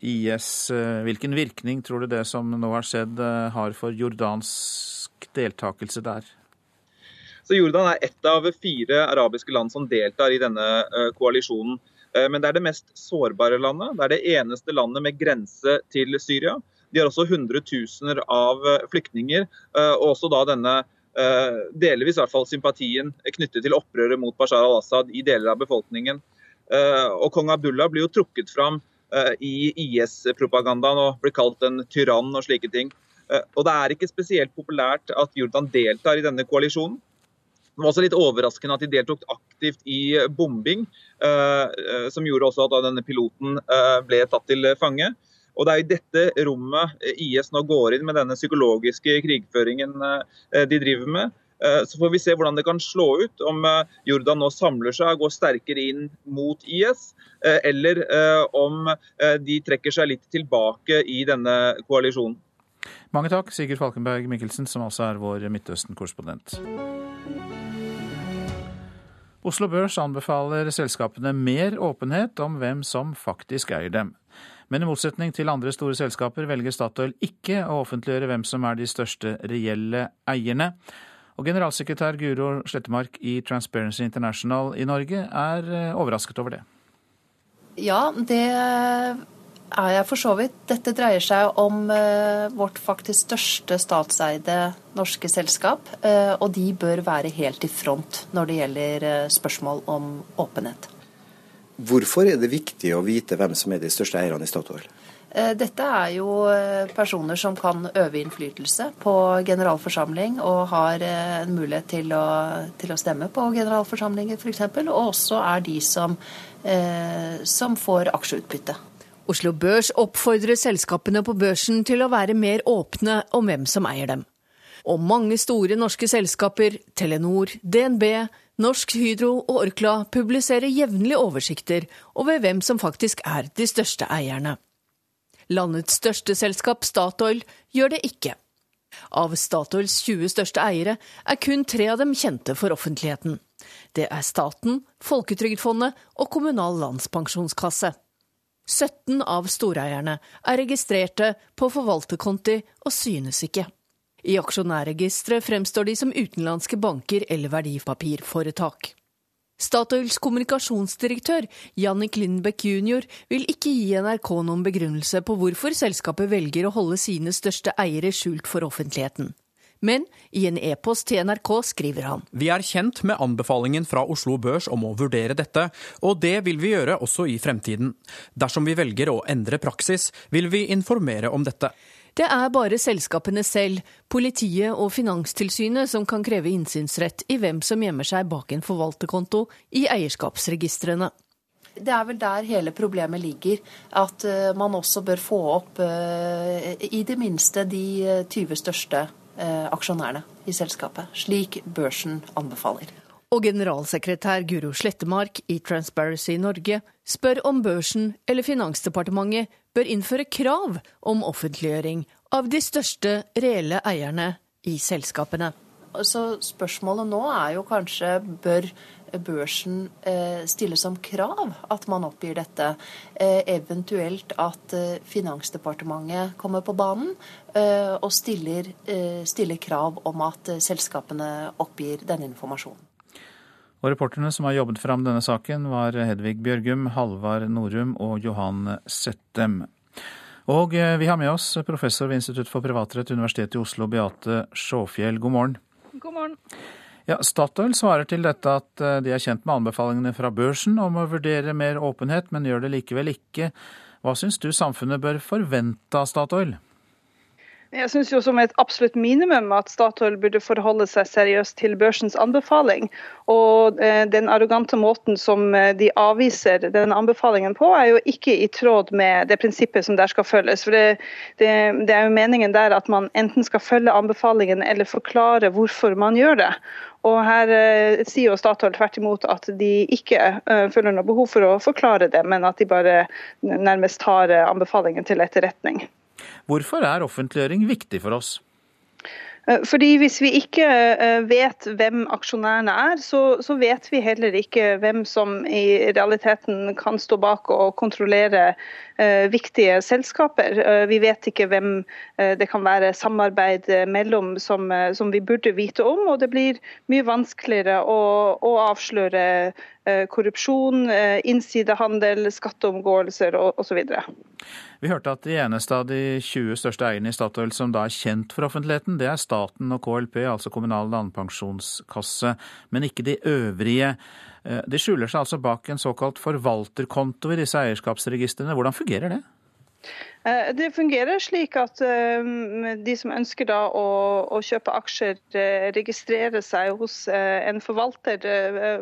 Speaker 2: IS. Eh, hvilken virkning tror du det som nå har skjedd eh, har for jordansk deltakelse der?
Speaker 27: Så Jordan er ett av fire arabiske land som deltar i denne koalisjonen. Men det er det mest sårbare landet. Det er det eneste landet med grense til Syria. De har også hundretusener av eh, flyktninger, eh, og også da denne eh, delvis i hvert fall sympatien knyttet til opprøret mot Bashar al-Assad i deler av befolkningen. Og kong Abdullah blir jo trukket fram i IS-propagandaen og blir kalt en tyrann og slike ting. Og det er ikke spesielt populært at Jordan deltar i denne koalisjonen. Det var også litt overraskende at de deltok aktivt i bombing, som gjorde også at denne piloten ble tatt til fange. Og Det er i dette rommet IS nå går inn med denne psykologiske krigføringen eh, de driver med. Eh, så får vi se hvordan det kan slå ut, om eh, Jordan nå samler seg og går sterkere inn mot IS, eller om de trekker seg litt tilbake i denne koalisjonen.
Speaker 2: Mange takk, Sigurd Falkenberg Mikkelsen, som altså er vår Midtøsten-korrespondent. Oslo Børs anbefaler selskapene mer åpenhet om hvem som faktisk eier dem. Men i motsetning til andre store selskaper velger Statoil ikke å offentliggjøre hvem som er de største reelle eierne. Og generalsekretær Guro Slettemark i Transparency International i Norge er eh, overrasket over det.
Speaker 26: Ja, det er jeg for så vidt. Dette dreier seg om uh, vårt faktisk største statseide norske selskap. Uh, og de bør være helt i front når det gjelder uh, spørsmål om åpenhet.
Speaker 28: Hvorfor er det viktig å vite hvem som er de største eierne i Statoil?
Speaker 26: Eh, dette er jo eh, personer som kan øve innflytelse på generalforsamling og har eh, en mulighet til å, til å stemme på generalforsamlinger f.eks. Og også er de som, eh, som får aksjeutbytte.
Speaker 29: Oslo Børs oppfordrer selskapene på børsen til å være mer åpne om hvem som eier dem. Og mange store norske selskaper, Telenor, DNB, Norsk Hydro og Orkla publiserer jevnlig oversikter over hvem som faktisk er de største eierne. Landets største selskap, Statoil, gjør det ikke. Av Statoils 20 største eiere er kun tre av dem kjente for offentligheten. Det er staten, Folketrygdfondet og Kommunal landspensjonskasse. 17 av storeierne er registrerte på forvalterkonti og synes ikke. I aksjonærregisteret fremstår de som utenlandske banker eller verdipapirforetak. Statoils kommunikasjonsdirektør Jannik Lindbekk jr. vil ikke gi NRK noen begrunnelse på hvorfor selskapet velger å holde sine største eiere skjult for offentligheten. Men i en e-post til NRK skriver han
Speaker 30: Vi er kjent med anbefalingen fra Oslo Børs om å vurdere dette, og det vil vi gjøre også i fremtiden. Dersom vi velger å endre praksis, vil vi informere om dette.
Speaker 29: Det er bare selskapene selv, politiet og Finanstilsynet som kan kreve innsynsrett i hvem som gjemmer seg bak en forvalterkonto i eierskapsregistrene.
Speaker 26: Det er vel der hele problemet ligger. At uh, man også bør få opp uh, i det minste de 20 eh, største aksjonærene i selskapet. Slik børsen anbefaler.
Speaker 29: Og generalsekretær Guro Slettemark i Transparency Norge spør om børsen eller Finansdepartementet bør innføre krav om offentliggjøring av de største reelle eierne i selskapene.
Speaker 26: Så spørsmålet nå er jo kanskje bør børsen stiller stille som krav at man oppgir dette. Eh, eventuelt at eh, Finansdepartementet kommer på banen eh, og stiller, eh, stiller, krav om at eh, selskapene oppgir denne informasjonen.
Speaker 2: Og Reporterne som har jobbet fram denne saken, var Hedvig Bjørgum, Halvard Norum og Johan Settem. Og eh, vi har med oss professor ved Institutt for privatrett, Universitetet i Oslo, Beate Sjåfjell. God morgen.
Speaker 31: God morgen.
Speaker 2: Ja, Statoil svarer til dette at eh, de er kjent med anbefalingene fra børsen om å vurdere mer åpenhet, men gjør det likevel ikke. Hva syns du samfunnet bør forvente av Statoil?
Speaker 31: Jeg syns som et absolutt minimum at Statoil burde forholde seg seriøst til børsens anbefaling. Og eh, den arrogante måten som eh, de avviser den anbefalingen på, er jo ikke i tråd med det prinsippet som der skal følges. For det, det, det er jo meningen der at man enten skal følge anbefalingen eller forklare hvorfor man gjør det. Og her eh, sier jo Statoil tvert imot at de ikke eh, føler noe behov for å forklare det, men at de bare nærmest tar eh, anbefalingen til etterretning.
Speaker 2: Hvorfor er offentliggjøring viktig for oss?
Speaker 31: Eh, fordi Hvis vi ikke eh, vet hvem aksjonærene er, så, vet vi heller ikke hvem som i realiteten kan stå bak og kontrollere uh, viktige selskaper. Vi vet ikke hvem det kan være samarbeid mellom som, som, vi burde vite om. Og det blir mye vanskeligere å, å avsløre korrupsjon, innsidehandel, skatteomgåelser osv.
Speaker 2: Vi hørte at de eneste av de 20 største eierne i Statoil som da er kjent for offentligheten, det er staten og KLP, altså Kommunal landpensjonskasse, men ikke de øvrige. Eh, de skjuler seg altså bak en såkalt forvalterkonto i disse eierskapsregistrene. Hvordan fungerer det?
Speaker 31: Eh, det fungerer slik at eh, de som ønsker å, å, kjøpe aksjer, eh, registrerer seg hos en forvalter,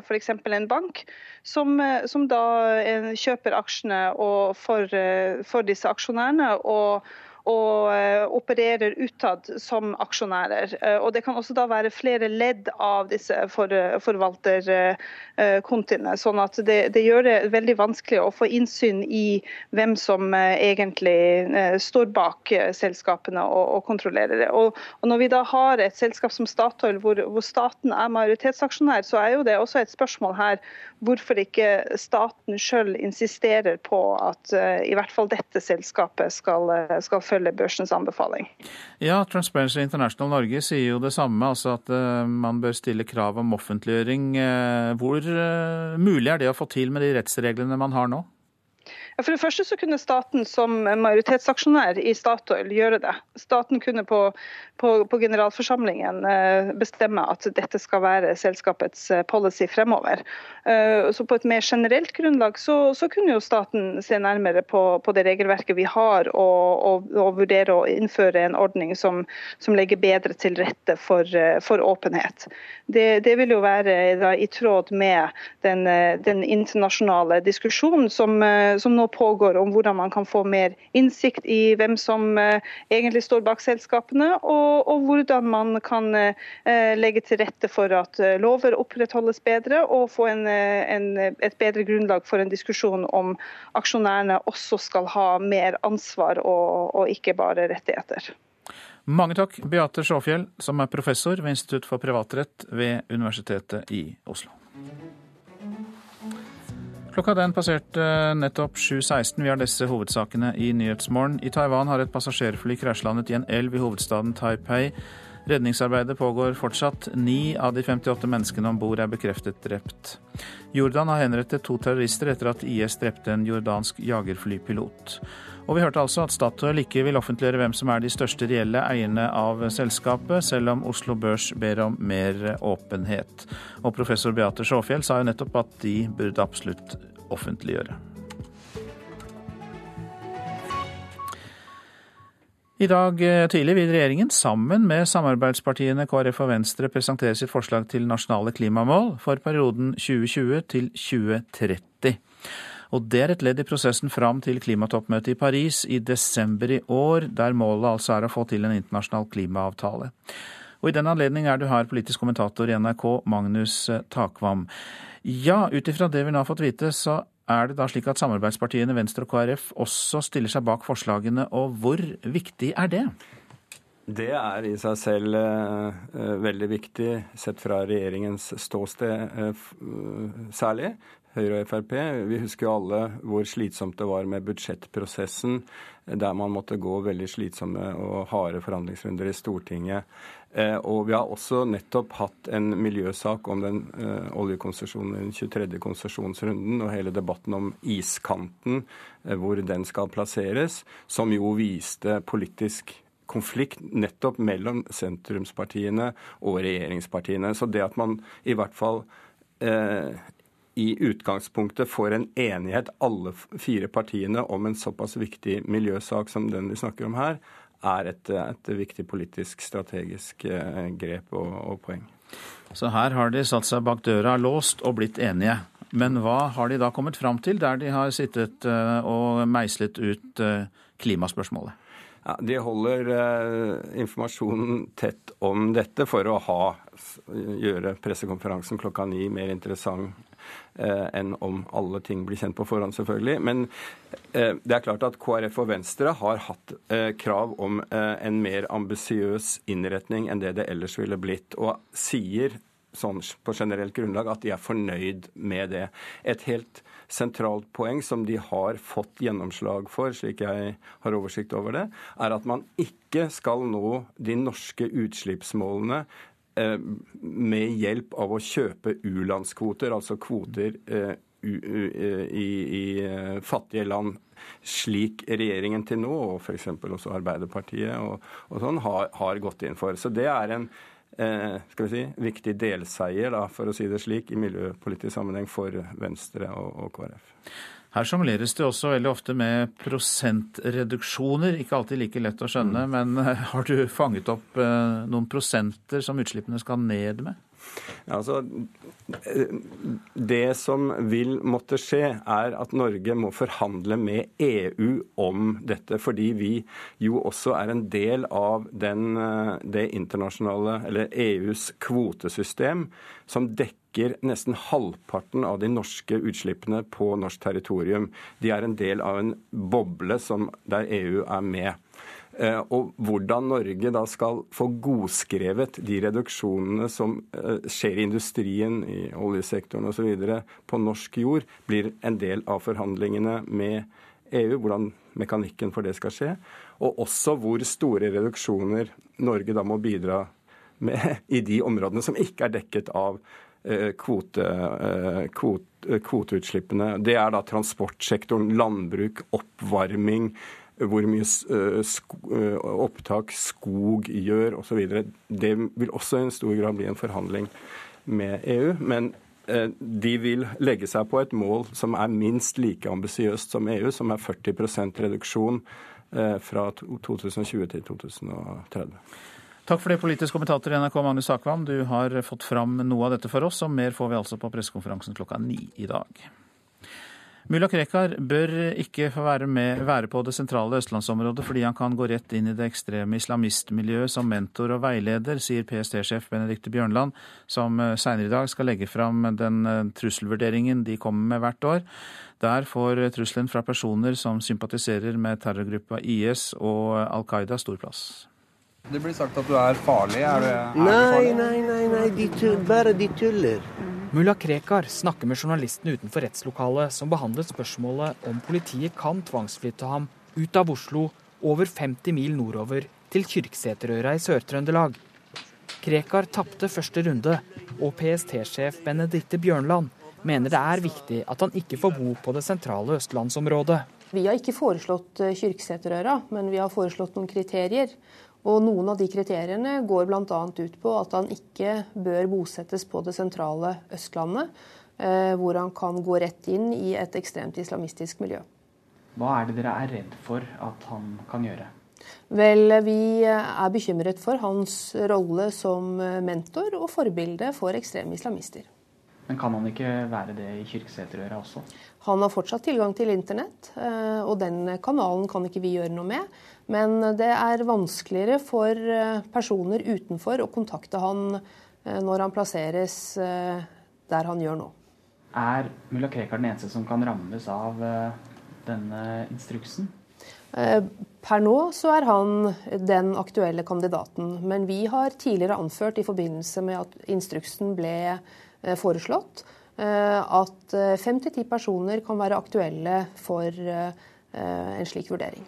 Speaker 31: f.eks. For en bank, som, som, da kjøper aksjene for, for disse aksjonærene. og og eh, opererer utad som aksjonærer. Eh, og Det kan også da være flere ledd av disse for, forvalterkontiene. sånn at det, det, gjør det veldig vanskelig å få innsyn i hvem som eh, egentlig står bak selskapene og, og kontrollerer det. Og, og, Når vi da har et selskap som Statoil hvor, hvor staten er majoritetsaksjonær, så er jo det også et spørsmål her hvorfor ikke staten sjøl insisterer på at i hvert fall dette selskapet skal, skal følge følge børsens anbefaling.
Speaker 2: Ja, Transparency International Norge sier jo det samme, altså at uh, man bør stille krav om offentliggjøring. Uh, hvor uh, mulig er det å få til med de rettsreglene man har nå?
Speaker 31: For det første så kunne staten som majoritetsaksjonær i Statoil gjøre det. Staten kunne på, på, på generalforsamlingen eh, bestemme at dette skal være selskapets eh, policy fremover. Eh, så på et mer generelt grunnlag så, så kunne jo staten se nærmere på, på det regelverket vi har, og, og, og, vurdere å innføre en ordning som, som legger bedre til rette for, for åpenhet. Det, det, vil jo være da, i tråd med den, den internasjonale diskusjonen som, som nå pågår om hvordan man kan få mer innsikt i hvem som eh, egentlig står bak selskapene, og, og hvordan man kan eh, legge til rette for at eh, lover opprettholdes bedre, og få en, en, et bedre grunnlag for en diskusjon om aksjonærene også skal ha mer ansvar og, og ikke bare rettigheter.
Speaker 2: Mange takk, Beate Sjåfjell, som er professor ved Institutt for privatrett ved Universitetet i Oslo. Klokka den passerte nettopp 7.16. Vi har disse hovedsakene i Nyhetsmorgen. I Taiwan har et passasjerfly krasjlandet i en elv i hovedstaden Taipei. Redningsarbeidet pågår fortsatt. Ni av de 58 menneskene om bord er bekreftet drept. Jordan har henrettet to terrorister etter at IS drepte en jordansk jagerflypilot. Og vi hørte altså at Statoil ikke vil offentliggjøre hvem som er de største reelle eierne av selskapet, selv om Oslo Børs ber om mer åpenhet. Og professor Beate Sjåfjell sa jo nettopp at de burde absolutt offentliggjøre. I dag eh, tidlig vil regjeringen sammen med samarbeidspartiene KrF og Venstre presentere sitt forslag til nasjonale klimamål for perioden 2020 til 2030. Og det er et ledd i prosessen fram til klimatoppmøtet i Paris i desember i år, der målet altså er å få til en internasjonal klimaavtale. Og I den anledning er du her politisk kommentator i NRK, Magnus Takvam. Ja, ut ifra det vi nå har fått vite, så er det da slik at samarbeidspartiene Venstre og KrF også stiller seg bak forslagene, og hvor viktig er det?
Speaker 32: Det er i seg selv uh, veldig viktig, sett fra regjeringens ståsted uh, særlig. Høyre og Frp. Vi husker jo alle hvor slitsomt det var med budsjettprosessen, der man måtte gå veldig slitsomme og harde forhandlingsrunder i Stortinget. Eh, og vi har også nettopp hatt en miljøsak om den uh, oljekonsesjonen, den 23. konsesjonsrunden, og hele debatten om iskanten, uh, hvor den skal plasseres, som jo viste politisk konflikt nettopp mellom sentrumspartiene og regjeringspartiene. Så det at man i hvert fall i utgangspunktet får en enighet, alle fire partiene, om en såpass viktig miljøsak som den vi snakker om her, er et, et viktig politisk, strategisk eh, grep og, og, poeng.
Speaker 2: Så her har de satt seg bak døra, låst og blitt enige. Men hva har de da kommet fram til, der de har sittet eh, og meislet ut eh, klimaspørsmålet?
Speaker 32: Ja, de holder eh, informasjonen tett om dette for å ha, gjøre pressekonferansen klokka ni mer interessant enn om alle ting blir kjent på forhånd, selvfølgelig. Men eh, det er klart at KrF og Venstre har hatt eh, krav om en mer ambisiøs innretning enn det det ellers ville blitt, og sier sånn på generelt grunnlag at de er fornøyd med det. Et helt sentralt poeng som de har fått gjennomslag for, slik jeg har oversikt over det, er at man ikke skal nå de norske utslippsmålene Eh, med hjelp av å kjøpe u-landskvoter, altså kvoter eh, i, i, fattige land. slik regjeringen til nå, og f.eks. også Arbeiderpartiet og, og sånn, har, har, gått inn for. Så det er en eh, skal vi si, viktig delseier, da, for å si det slik, i miljøpolitisk sammenheng for Venstre og, og KrF.
Speaker 2: Her sjongleres det også veldig ofte med prosentreduksjoner. Ikke alltid like lett å skjønne, mm. men eh, har du fanget opp eh, noen prosenter som utslippene skal ned med?
Speaker 32: Altså, det som vil måtte skje, er at Norge må forhandle med EU om dette. Fordi vi jo også er en del av den, det internasjonale, eller EUs kvotesystem, som dekker nesten halvparten av de norske utslippene på norsk territorium. De er en del av en boble som, der EU er med. Eh, og hvordan Norge da skal få godskrevet de reduksjonene som eh, skjer i industrien, i oljesektoren osv. på norsk jord, blir en del av forhandlingene med EU. Hvordan mekanikken for det skal skje. Og også hvor store reduksjoner Norge da må bidra med i de områdene som ikke er dekket av eh, kvote, kvote, kvoteutslippene. Det er da transportsektoren, landbruk, oppvarming, hvor mye eh, eh, opptak skog gjør osv. Det vil også i en stor grad bli en forhandling med EU. Men eh, de vil legge seg på et mål som er minst like ambisiøst som EU, som er 40% reduksjon fra 2020 til 2030.
Speaker 2: Takk for det, politisk kommentator i NRK Magnus Akvam. Du har fått fram noe av dette for oss, og mer får vi altså på pressekonferansen klokka ni i dag. Mulla Krekar bør ikke få være, med, være på det sentrale østlandsområdet fordi han kan gå rett inn i det ekstreme islamistmiljøet som mentor og veileder, sier PST-sjef Benedicte Bjørnland, som eh, seinere i dag skal legge fram den eh, trusselvurderingen de kommer med hvert år. Der får trusselen fra personer som sympatiserer med terrorgruppa IS og Al Qaida stor plass.
Speaker 33: Det blir sagt at du er farlig. Er du, er
Speaker 34: nei, du farlig? nei, nei, nei, de tull, bare de tuller.
Speaker 30: Mulla Krekar snakker med journalistene utenfor rettslokalet som behandlet spørsmålet om politiet kan tvangsflytte ham ut av Oslo over 50 mil nordover til Kyrksæterøra i Sør-Trøndelag. Krekar tapte første runde, og PST-sjef Benedicte Bjørnland mener det er viktig at han ikke får bo på det sentrale østlandsområdet.
Speaker 35: Vi har ikke foreslått eh, Kyrksæterøra, men vi har foreslått noen kriterier. Og Noen av de kriteriene går bl.a. ut på at han ikke bør bosettes på det sentrale Østlandet, eh, hvor han kan gå rett inn i et ekstremt islamistisk miljø.
Speaker 30: Hva er det dere er redd for at han kan gjøre?
Speaker 35: Vel, Vi er bekymret for hans rolle som mentor og forbilde for ekstreme islamister.
Speaker 30: Men kan han ikke være det i Kyrksæterøra også?
Speaker 35: Han har fortsatt tilgang til internett, eh, og den kanalen kan ikke vi gjøre noe med. Men det er vanskeligere for eh, personer utenfor å kontakte han eh, når han plasseres eh, der han gjør nå.
Speaker 30: Er mulla Krekar den eneste som kan rammes av denne instruksen?
Speaker 35: Per nå så er han den aktuelle kandidaten. Men vi har tidligere anført i forbindelse med at instruksen ble foreslått, at fem til ti personer kan være aktuelle for en slik vurdering.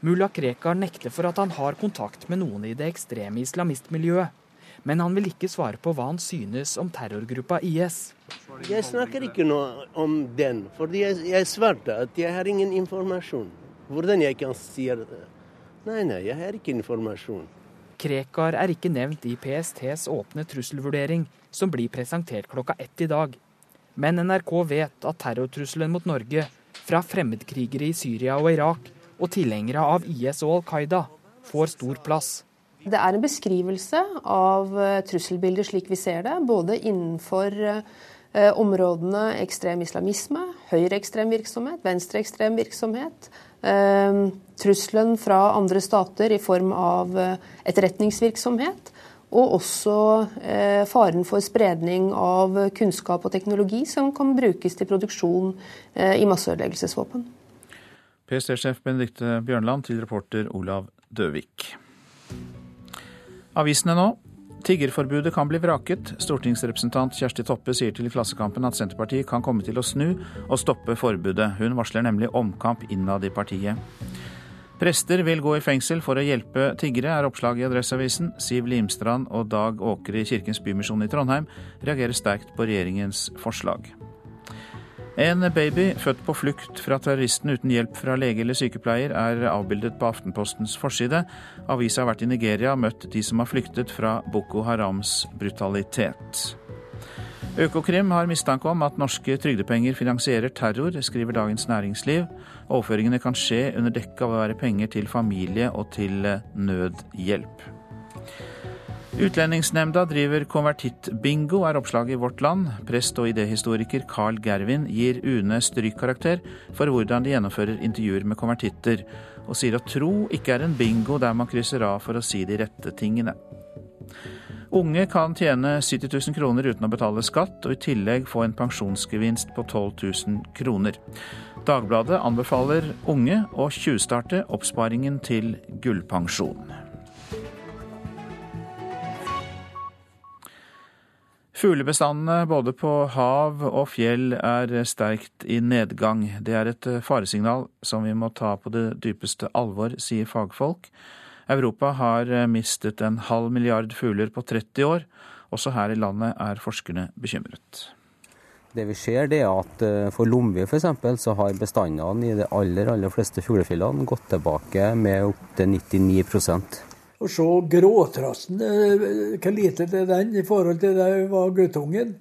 Speaker 30: Mulla Krekar nekter for at han har kontakt med noen i det ekstreme islamistmiljøet. Men han vil ikke svare på hva han synes om terrorgruppa IS.
Speaker 34: Jeg snakker ikke noe om den, for jeg, jeg svarte at jeg har ingen informasjon. Hvordan jeg kan si det? Nei, nei, jeg har ikke informasjon.
Speaker 30: Krekar er ikke nevnt i PSTs åpne trusselvurdering, som blir presentert klokka ett i dag. Men NRK vet at terrortrusselen mot Norge fra fremmedkrigere i Syria og Irak og tilhengere av IS og Al Qaida får stor plass.
Speaker 35: Det er en beskrivelse av eh, trusselbildet slik vi ser det, både innenfor eh, områdene ekstrem islamisme, høyreekstrem virksomhet, venstreekstrem virksomhet, eh, trusselen fra andre stater i form av etterretningsvirksomhet, og også faren for spredning av kunnskap og teknologi som kan brukes til produksjon i masseødeleggelsesvåpen.
Speaker 2: PST-sjef Benedicte Bjørnland til reporter Olav Døvik. Avisene nå. Tiggerforbudet kan bli vraket. Stortingsrepresentant Kjersti Toppe sier til Klassekampen at Senterpartiet kan komme til å snu og stoppe forbudet. Hun varsler nemlig omkamp innad i partiet. Prester vil gå i fengsel for å hjelpe tiggere, er oppslaget i Adresseavisen. Siv Limstrand og Dag Åkre i Kirkens Bymisjon i Trondheim reagerer sterkt på regjeringens forslag. En baby født på flukt fra terroristen uten hjelp fra lege eller sykepleier er avbildet på Aftenpostens forside. Avisa har vært i Nigeria og møtt de som har flyktet fra Boko Harams brutalitet. Økokrim har mistanke om at norske trygdepenger finansierer terror, skriver Dagens Næringsliv. Overføringene kan skje under dekke av å være penger til familie og til nødhjelp. Utlendingsnemnda driver konvertittbingo, er oppslaget i Vårt Land. Prest og idéhistoriker Carl Gervin gir UNE strykkarakter for hvordan de gjennomfører intervjuer med konvertitter, og sier at tro ikke er en bingo der man krysser av for å si de rette tingene. Unge kan tjene 70 000 kroner uten å betale skatt, og i tillegg få en pensjonsgevinst på 12 000 kroner. Dagbladet anbefaler unge å tjuvstarte oppsparingen til gullpensjon. Fuglebestandene både på hav og fjell er sterkt i nedgang. Det er et faresignal som vi må ta på det dypeste alvor, sier fagfolk. Europa har mistet en halv milliard fugler på 30 år. Også her i landet er forskerne bekymret.
Speaker 36: Det vi ser er at eh, For Lomvi f.eks. så har bestandene i de aller, aller fleste fuglefjellene gått tilbake med opptil 99
Speaker 37: å se gråtrassen, eh, hvor lite det er den i forhold til det var guttungen.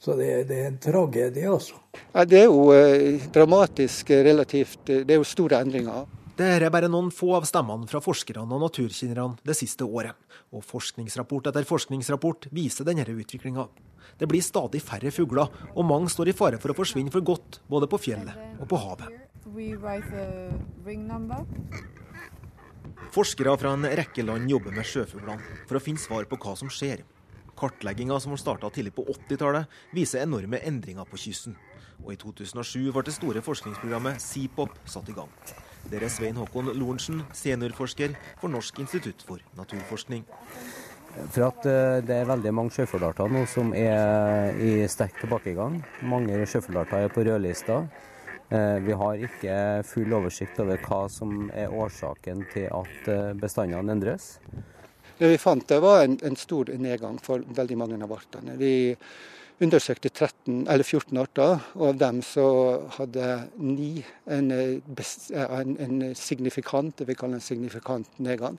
Speaker 37: Så det, det, er en tragedie, altså.
Speaker 38: Ja, det er jo eh, dramatisk eh, relativt. Det er jo store endringer.
Speaker 39: Det er bare noen få av stemmene fra forskerne og naturkjennerne det siste året. Og forskningsrapport etter forskningsrapport viser denne utviklinga. Det blir stadig færre fugler, og mange står i fare for å forsvinne for godt, både på fjellet og på havet. Forskere fra en rekke land jobber med sjøfuglene for å finne svar på hva som skjer. Kartlegginga som starta tidlig på 80-tallet, viser enorme endringer på kysten. Og i 2007 ble det store forskningsprogrammet SIPOP satt i gang. Der er Svein Håkon Lorentzen, seniorforsker for Norsk institutt for naturforskning.
Speaker 36: For at eh, det er veldig mange sjøfuglarter nå som er i sterk tilbakegang. Mange sjøfuglarter er på rødlista. Eh, vi har ikke full oversikt over hva som er årsaken til at eh, bestandene endres.
Speaker 38: Det vi fant det var en, en, stor nedgang for veldig mange av artene. Vi undersøkte 13, 14 arter, og av dem så hadde ni en, en, en signifikant, det vi kaller en signifikant nedgang.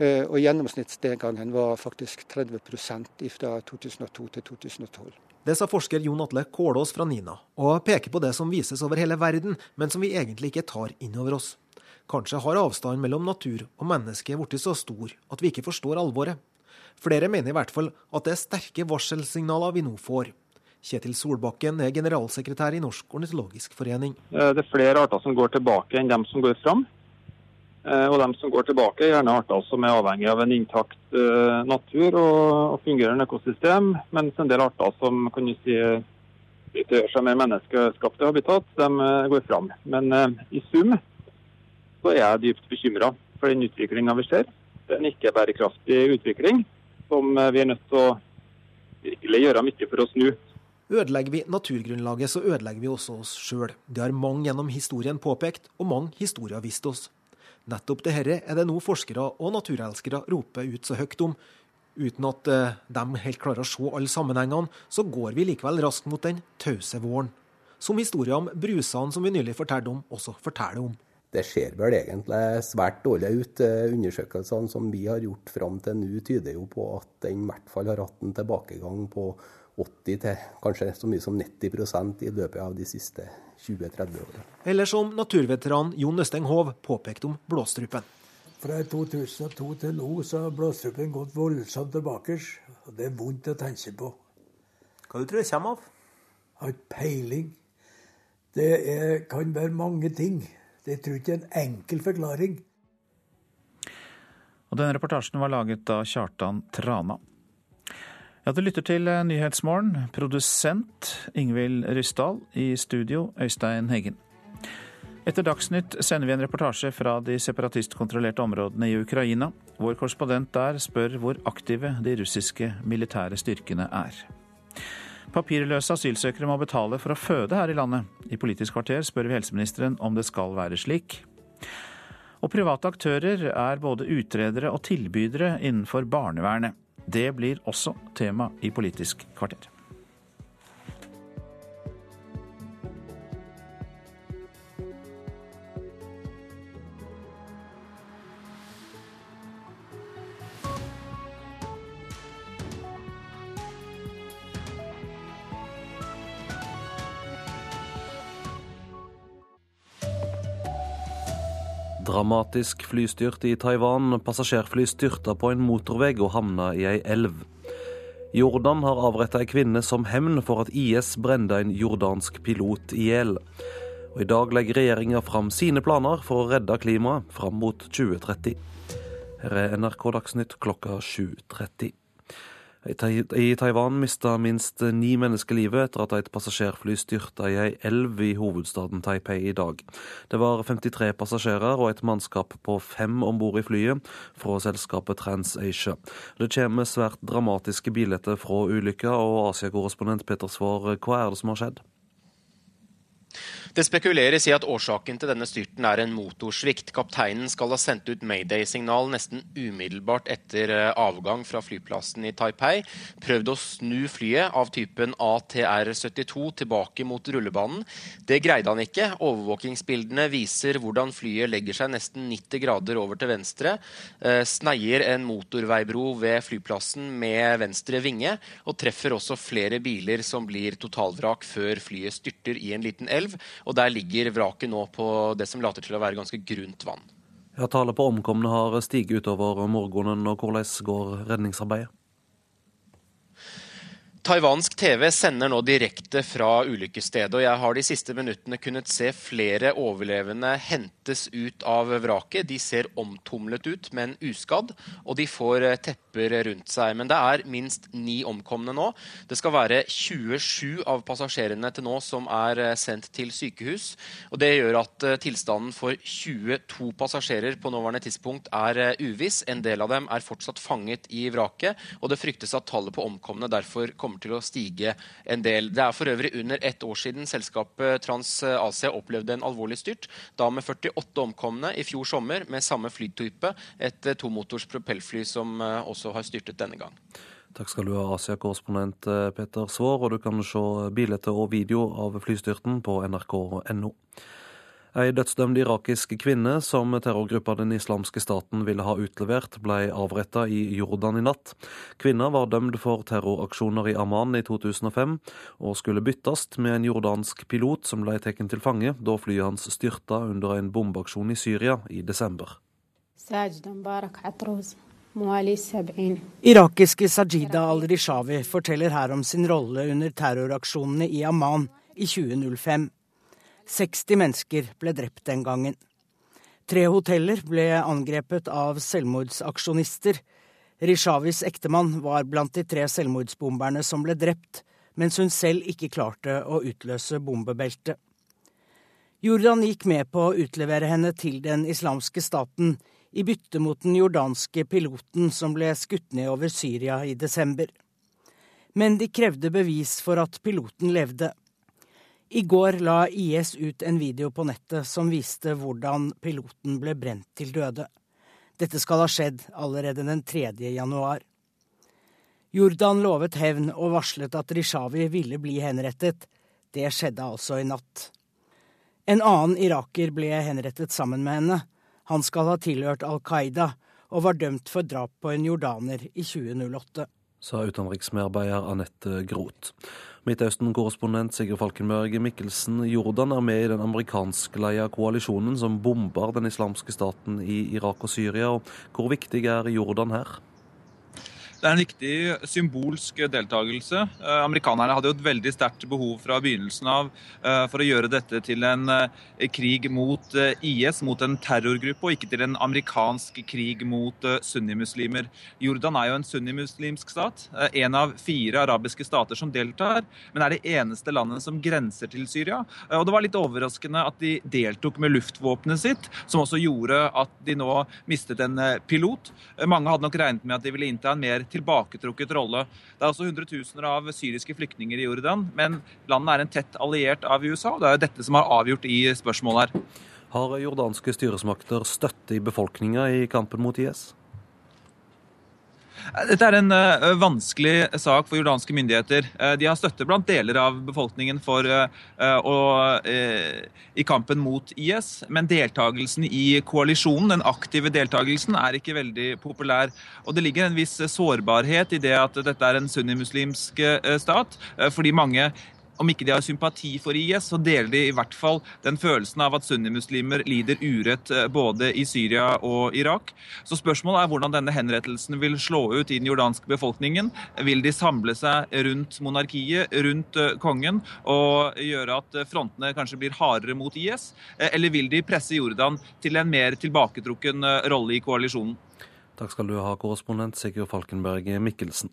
Speaker 38: Eh, og gjennomsnittsnedgangen var faktisk 30% fra 2002 til 2012.
Speaker 39: Det sa forsker Jon Atle Kålås fra NINA, og peker på det som vises over hele verden, men som vi egentlig ikke tar inn over oss. Kanskje har avstanden mellom natur og menneske blitt så stor at vi ikke forstår alvoret. Flere mener i hvert fall at det er sterke varselsignaler vi nå får. Kjetil Solbakken er generalsekretær i Norsk ornitologisk forening.
Speaker 40: Det er flere arter som går tilbake enn dem som går fram. Eh, og de som går tilbake, er gjerne arter som er avhengig av en intakt uh, natur og, fungerende økosystem, mens en del arter som kan du si utgjør seg mer menneskeskapte habitat, de uh, går fram. Men i sum så er jeg dypt bekymra for den utviklinga vi ser. Det er en ikke-bærekraftig utvikling som vi er nødt til å virkelig gjøre mye for å snu.
Speaker 39: Ødelegger vi naturgrunnlaget, så ødelegger vi også oss sjøl. Det har mange gjennom historien påpekt, og mange historier vist oss. Nettopp dette er det nå forskere og naturelskere roper ut så høyt om. Uten at eh, de helt klarer å se alle sammenhengene, så går vi likevel raskt mot den tause våren. Som historien om brusene som vi nylig fortalte om, også forteller om.
Speaker 36: Det ser vel egentlig svært dårlig ut. Eh, undersøkelsene som vi har gjort fram til nå, tyder jo på at den i hvert fall har hatt en tilbakegang på 80 til kanskje så mye som 90% i løpet av de siste 20-30 årene.
Speaker 39: Eller som naturveteran Jon Østeng Hov påpekte om blåstrupen.
Speaker 37: Fra 2002 til nå så har blåstrupen gått voldsomt tilbake. og Det er vondt å tenke på.
Speaker 39: Hva du tror det kommer av?
Speaker 37: Har ikke peiling. Det er, kan være mange ting. Det tror ikke en enkel forklaring.
Speaker 2: Og Denne reportasjen var laget av Kjartan Trana. Ja, Du lytter til eh, Nyhetsmorgen. Produsent Ingvild Ryssdal. I studio Øystein Heggen. Etter Dagsnytt sender vi en reportasje fra de separatistkontrollerte områdene i Ukraina. Vår korrespondent der spør hvor aktive de russiske militære styrkene er. Papirløse asylsøkere må betale for å føde her i landet. I Politisk kvarter spør vi helseministeren om det skal være slik. Og private aktører er både utredere og tilbydere innenfor barnevernet. Det blir også tema i Politisk kvarter.
Speaker 41: Dramatisk flystyrt i Taiwan. Passasjerfly styrta på en motorvei og havna i ei elv. Jordan har avretta ei kvinne som hevn for at IS brente en jordansk pilot i hjel. I dag legger regjeringa fram sine planer for å redde klimaet fram mot 2030. Her er NRK Dagsnytt klokka 7.30. I Taiwan mista minst ni mennesker livet etter at et passasjerfly styrta i ei elv i hovedstaden Taipei i dag. Det var 53 passasjerer og et mannskap på fem om bord i flyet fra selskapet TransAsia. Det kommer svært dramatiske bilder fra ulykka, og Asia-korrespondent Peter Svaar, hva er det som har skjedd?
Speaker 4: Det spekuleres i at årsaken til denne styrten er en motorsvikt. Kapteinen skal ha sendt ut mayday-signal nesten umiddelbart etter eh, avgang fra flyplassen i Taipei. Prøvd å snu flyet av typen ATR-72 tilbake mot rullebanen. Det greide han ikke. Overvåkingsbildene viser hvordan flyet legger seg nesten 90 grader over til venstre, eh, sneier en motorveibro ved flyplassen med venstre vinge, og treffer også flere biler som blir totalvrak før flyet styrter i en liten elv og der ligger vraket nå på det som later til å være ganske grunt vann.
Speaker 41: Ja, Tallet på omkomne har stiget utover morgenen. og Hvordan går redningsarbeidet?
Speaker 4: Taiwansk TV sender nå direkte fra ulykkesstedet, og jeg har de siste minuttene kunnet se flere overlevende hentes ut av vraket. De ser omtumlet ut, men uskadd, og de får tepper rundt seg. Men det er minst ni omkomne nå. Det skal være 27 av passasjerene til nå som er sendt til sykehus. og Det gjør at tilstanden for 22 passasjerer på nåværende tidspunkt er uviss. En del av dem er fortsatt fanget i vraket, og det fryktes at tallet på omkomne derfor kommer kommer til å stige en del. Det er for øvrig under ett år siden selskapet TransAsia opplevde en alvorlig styrt. Da med 48 omkomne i fjor sommer med samme flytype, et tomotors propellfly som eh, også har styrtet denne gang.
Speaker 41: Takk skal du ha, Asia-korrespondent eh, Peter Svaar, og du kan se bilder og video av flystyrten på nrk.no. Ei dødsdømt irakisk kvinne som terrorgruppa Den islamske staten ville ha utlevert, ble avretta i Jordan i natt. Kvinna var dømt for terroraksjoner i Amman i 2005, og skulle byttes med en jordansk pilot som ble tatt til fange da flyet hans styrta under en bombeaksjon i Syria i desember.
Speaker 5: Irakiske Sajida al-Rishawi forteller her om sin rolle under terroraksjonene i Amman i 2005. 60 mennesker ble drept den gangen. Tre hoteller ble angrepet av selvmordsaksjonister. Rishavis ektemann var blant de tre selvmordsbomberne som ble drept, mens hun selv ikke klarte å utløse bombebeltet. Jordan gikk med på å utlevere henne til den islamske staten i bytte mot den jordanske piloten som ble skutt ned over Syria i desember. Men de krevde bevis for at piloten levde. I går la IS ut en video på nettet som viste hvordan piloten ble brent til døde. Dette skal ha skjedd allerede den 3. januar. Jordan lovet hevn og varslet at Rishawi ville bli henrettet. Det skjedde altså i natt. En annen iraker ble henrettet sammen med henne. Han skal ha tilhørt Al Qaida og var dømt for drap på en jordaner i 2008.
Speaker 41: Sa utenriksmedarbeider Anette Groth. Midtøsten-korrespondent Sigurd Falkenberg Mikkelsen, Jordan er med i den amerikanskleia koalisjonen som bomber den islamske staten i Irak og Syria. Hvor viktig er Jordan her?
Speaker 27: Det er en viktig symbolsk deltakelse. Eh, amerikanerne hadde jo et veldig sterkt behov fra begynnelsen av eh, for å gjøre dette til en eh, krig mot IS, mot en terrorgruppe, og ikke til en amerikansk krig mot sunnimuslimer. Jordan er jo en sunnimuslimsk stat. En av fire arabiske stater som deltar, men er det eneste landet som grenser til Syria. Og det var litt overraskende at de deltok med luftvåpenet sitt, som også gjorde at de nå mistet en pilot. Mange hadde nok regnet med at de ville innta en mer tilbaketrukket rolle. Det er også hundretusener av syriske flyktninger i Jordan, men landet er en tett alliert av USA. og Det er jo dette som har avgjort i spørsmålet her.
Speaker 41: Har jordanske styresmakter støtte i befolkninga i kampen mot IS?
Speaker 27: Dette er en uh, vanskelig sak for jordanske myndigheter. Uh, de har støtte blant deler av befolkningen for, uh, i kampen mot IS, men deltakelsen i koalisjonen, den aktive deltakelsen, er ikke veldig populær. Og Det ligger en viss sårbarhet i det at dette er en sunnimuslimsk stat, fordi mange om ikke de har sympati for IS, så deler de i hvert fall den følelsen av at sunnimuslimer lider urett eh, både i Syria og Irak. Så spørsmålet er hvordan denne henrettelsen vil slå ut i den jordanske befolkningen. Vil de samle seg rundt monarkiet, rundt eh, kongen, og gjøre at frontene kanskje blir hardere mot IS? Eller vil de presse Jordan til en mer tilbaketrukken rolle i koalisjonen?
Speaker 41: Takk skal du ha, korrespondent Sigurd Falkenberg Mikkelsen.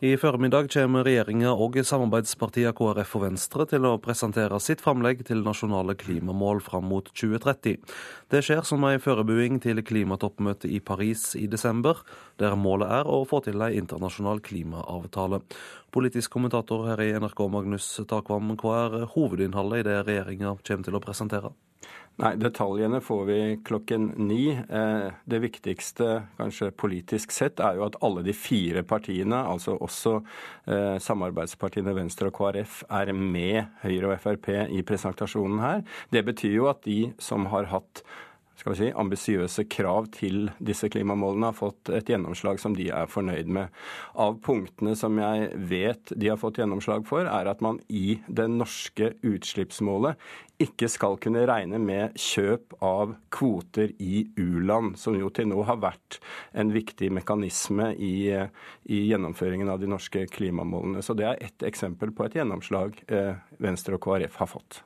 Speaker 41: I formiddag kommer regjeringa og samarbeidspartiene KrF og Venstre til å presentere sitt framlegg til nasjonale klimamål fram mot 2030. Det skjer som en forberedelse til klimatoppmøtet i Paris i desember, der målet er å få til en internasjonal klimaavtale. Politisk kommentator her i NRK, Magnus Takvam, hva er hovedinnholdet i det regjeringa kommer til å presentere?
Speaker 32: Nei, Detaljene får vi klokken ni. Eh, det viktigste, kanskje politisk sett, er jo at alle de fire partiene, altså også eh, samarbeidspartiene Venstre og KrF, er med Høyre og Frp i presentasjonen her. Det betyr jo at de som har hatt skal vi si, ambisiøse krav til disse klimamålene har fått et gjennomslag som de er fornøyd med. Av punktene som jeg vet de har fått gjennomslag for, er at man i det norske utslippsmålet ikke skal kunne regne med kjøp av kvoter i u-land, som jo til nå har vært en viktig mekanisme i, i, gjennomføringen av de norske klimamålene. Så det er ett eksempel på et gjennomslag eh, Venstre og KrF har fått.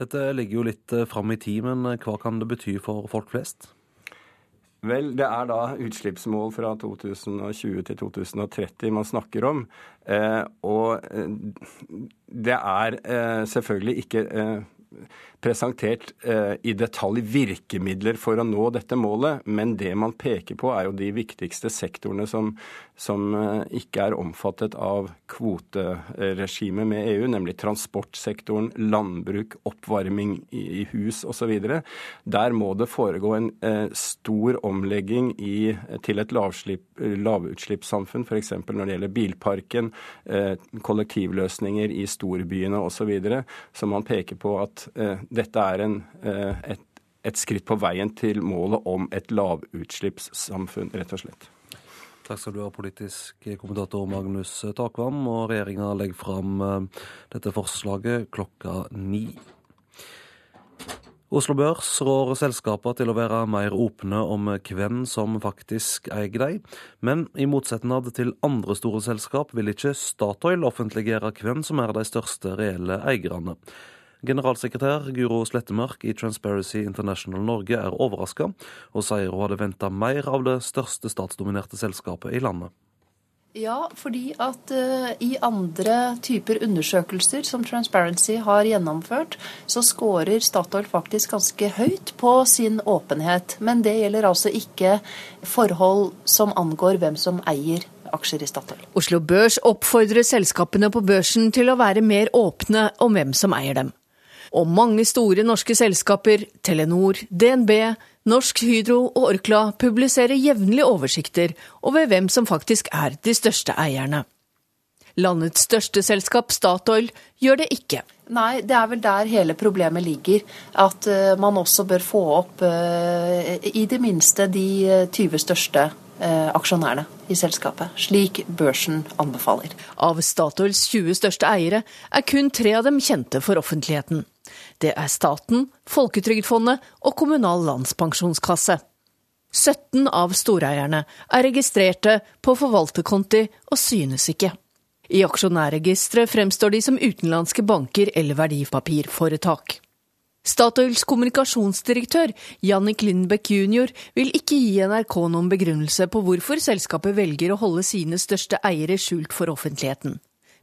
Speaker 41: Dette ligger jo litt eh, fram i tid, men eh, hva kan det bety for folk flest?
Speaker 32: Vel, det er da utslippsmål fra 2020 til 2030 man snakker om. Eh, og det er selvfølgelig ikke presentert eh, i detalj virkemidler for å nå dette målet, men det man peker på er jo de viktigste sektorene som, som eh, ikke er omfattet av kvoteregimet med EU, nemlig transportsektoren, landbruk, oppvarming i, i hus osv. Der må det foregå en eh, stor omlegging i, til et lavutslippssamfunn, f.eks. når det gjelder bilparken, eh, kollektivløsninger i storbyene osv., som man peker på at eh, dette er en, eh, et, et skritt på veien til målet om et lavutslippssamfunn, rett og slett.
Speaker 41: Takk skal du ha, politisk kommentator Magnus Takvam. Og regjeringa legger fram eh, dette forslaget klokka ni. Oslo Børs rår selskapene til å være mer åpne om hvem som faktisk eier dem, men i motsetning til andre store selskap vil ikke Statoil offentliggjøre hvem som er de største reelle eierne. Generalsekretær Guro Slettemark i Transparency International Norge er overraska, og sier hun hadde venta mer av det største statsdominerte selskapet i landet.
Speaker 26: Ja, fordi at uh, i andre typer undersøkelser som Transparency har gjennomført, så scorer Statoil faktisk ganske høyt på sin åpenhet. Men det gjelder altså ikke forhold som angår hvem som eier aksjer i Statoil.
Speaker 29: Oslo Børs oppfordrer selskapene på børsen til å være mer åpne om hvem som eier dem. Og mange store norske selskaper, Telenor, DNB, Norsk Hydro og Orkla, publiserer jevnlig oversikter over hvem som faktisk er de største eierne. Landets største selskap, Statoil, gjør det ikke.
Speaker 26: Nei, det er vel der hele problemet ligger. At uh, man også bør få opp uh, i det minste de 20 eh, største aksjonærene i selskapet, slik børsen anbefaler.
Speaker 29: Av Statoils 20 største eiere er kun tre av dem kjente for offentligheten. Det er staten, Folketrygdfondet og Kommunal landspensjonskasse. 17 av storeierne er registrerte på forvalterkonti og synes ikke. I aksjonærregisteret fremstår de som utenlandske banker eller verdipapirforetak. Statoils kommunikasjonsdirektør Jannik Lindbekk jr. vil ikke gi NRK noen begrunnelse på hvorfor selskapet velger å holde sine største eiere skjult for offentligheten.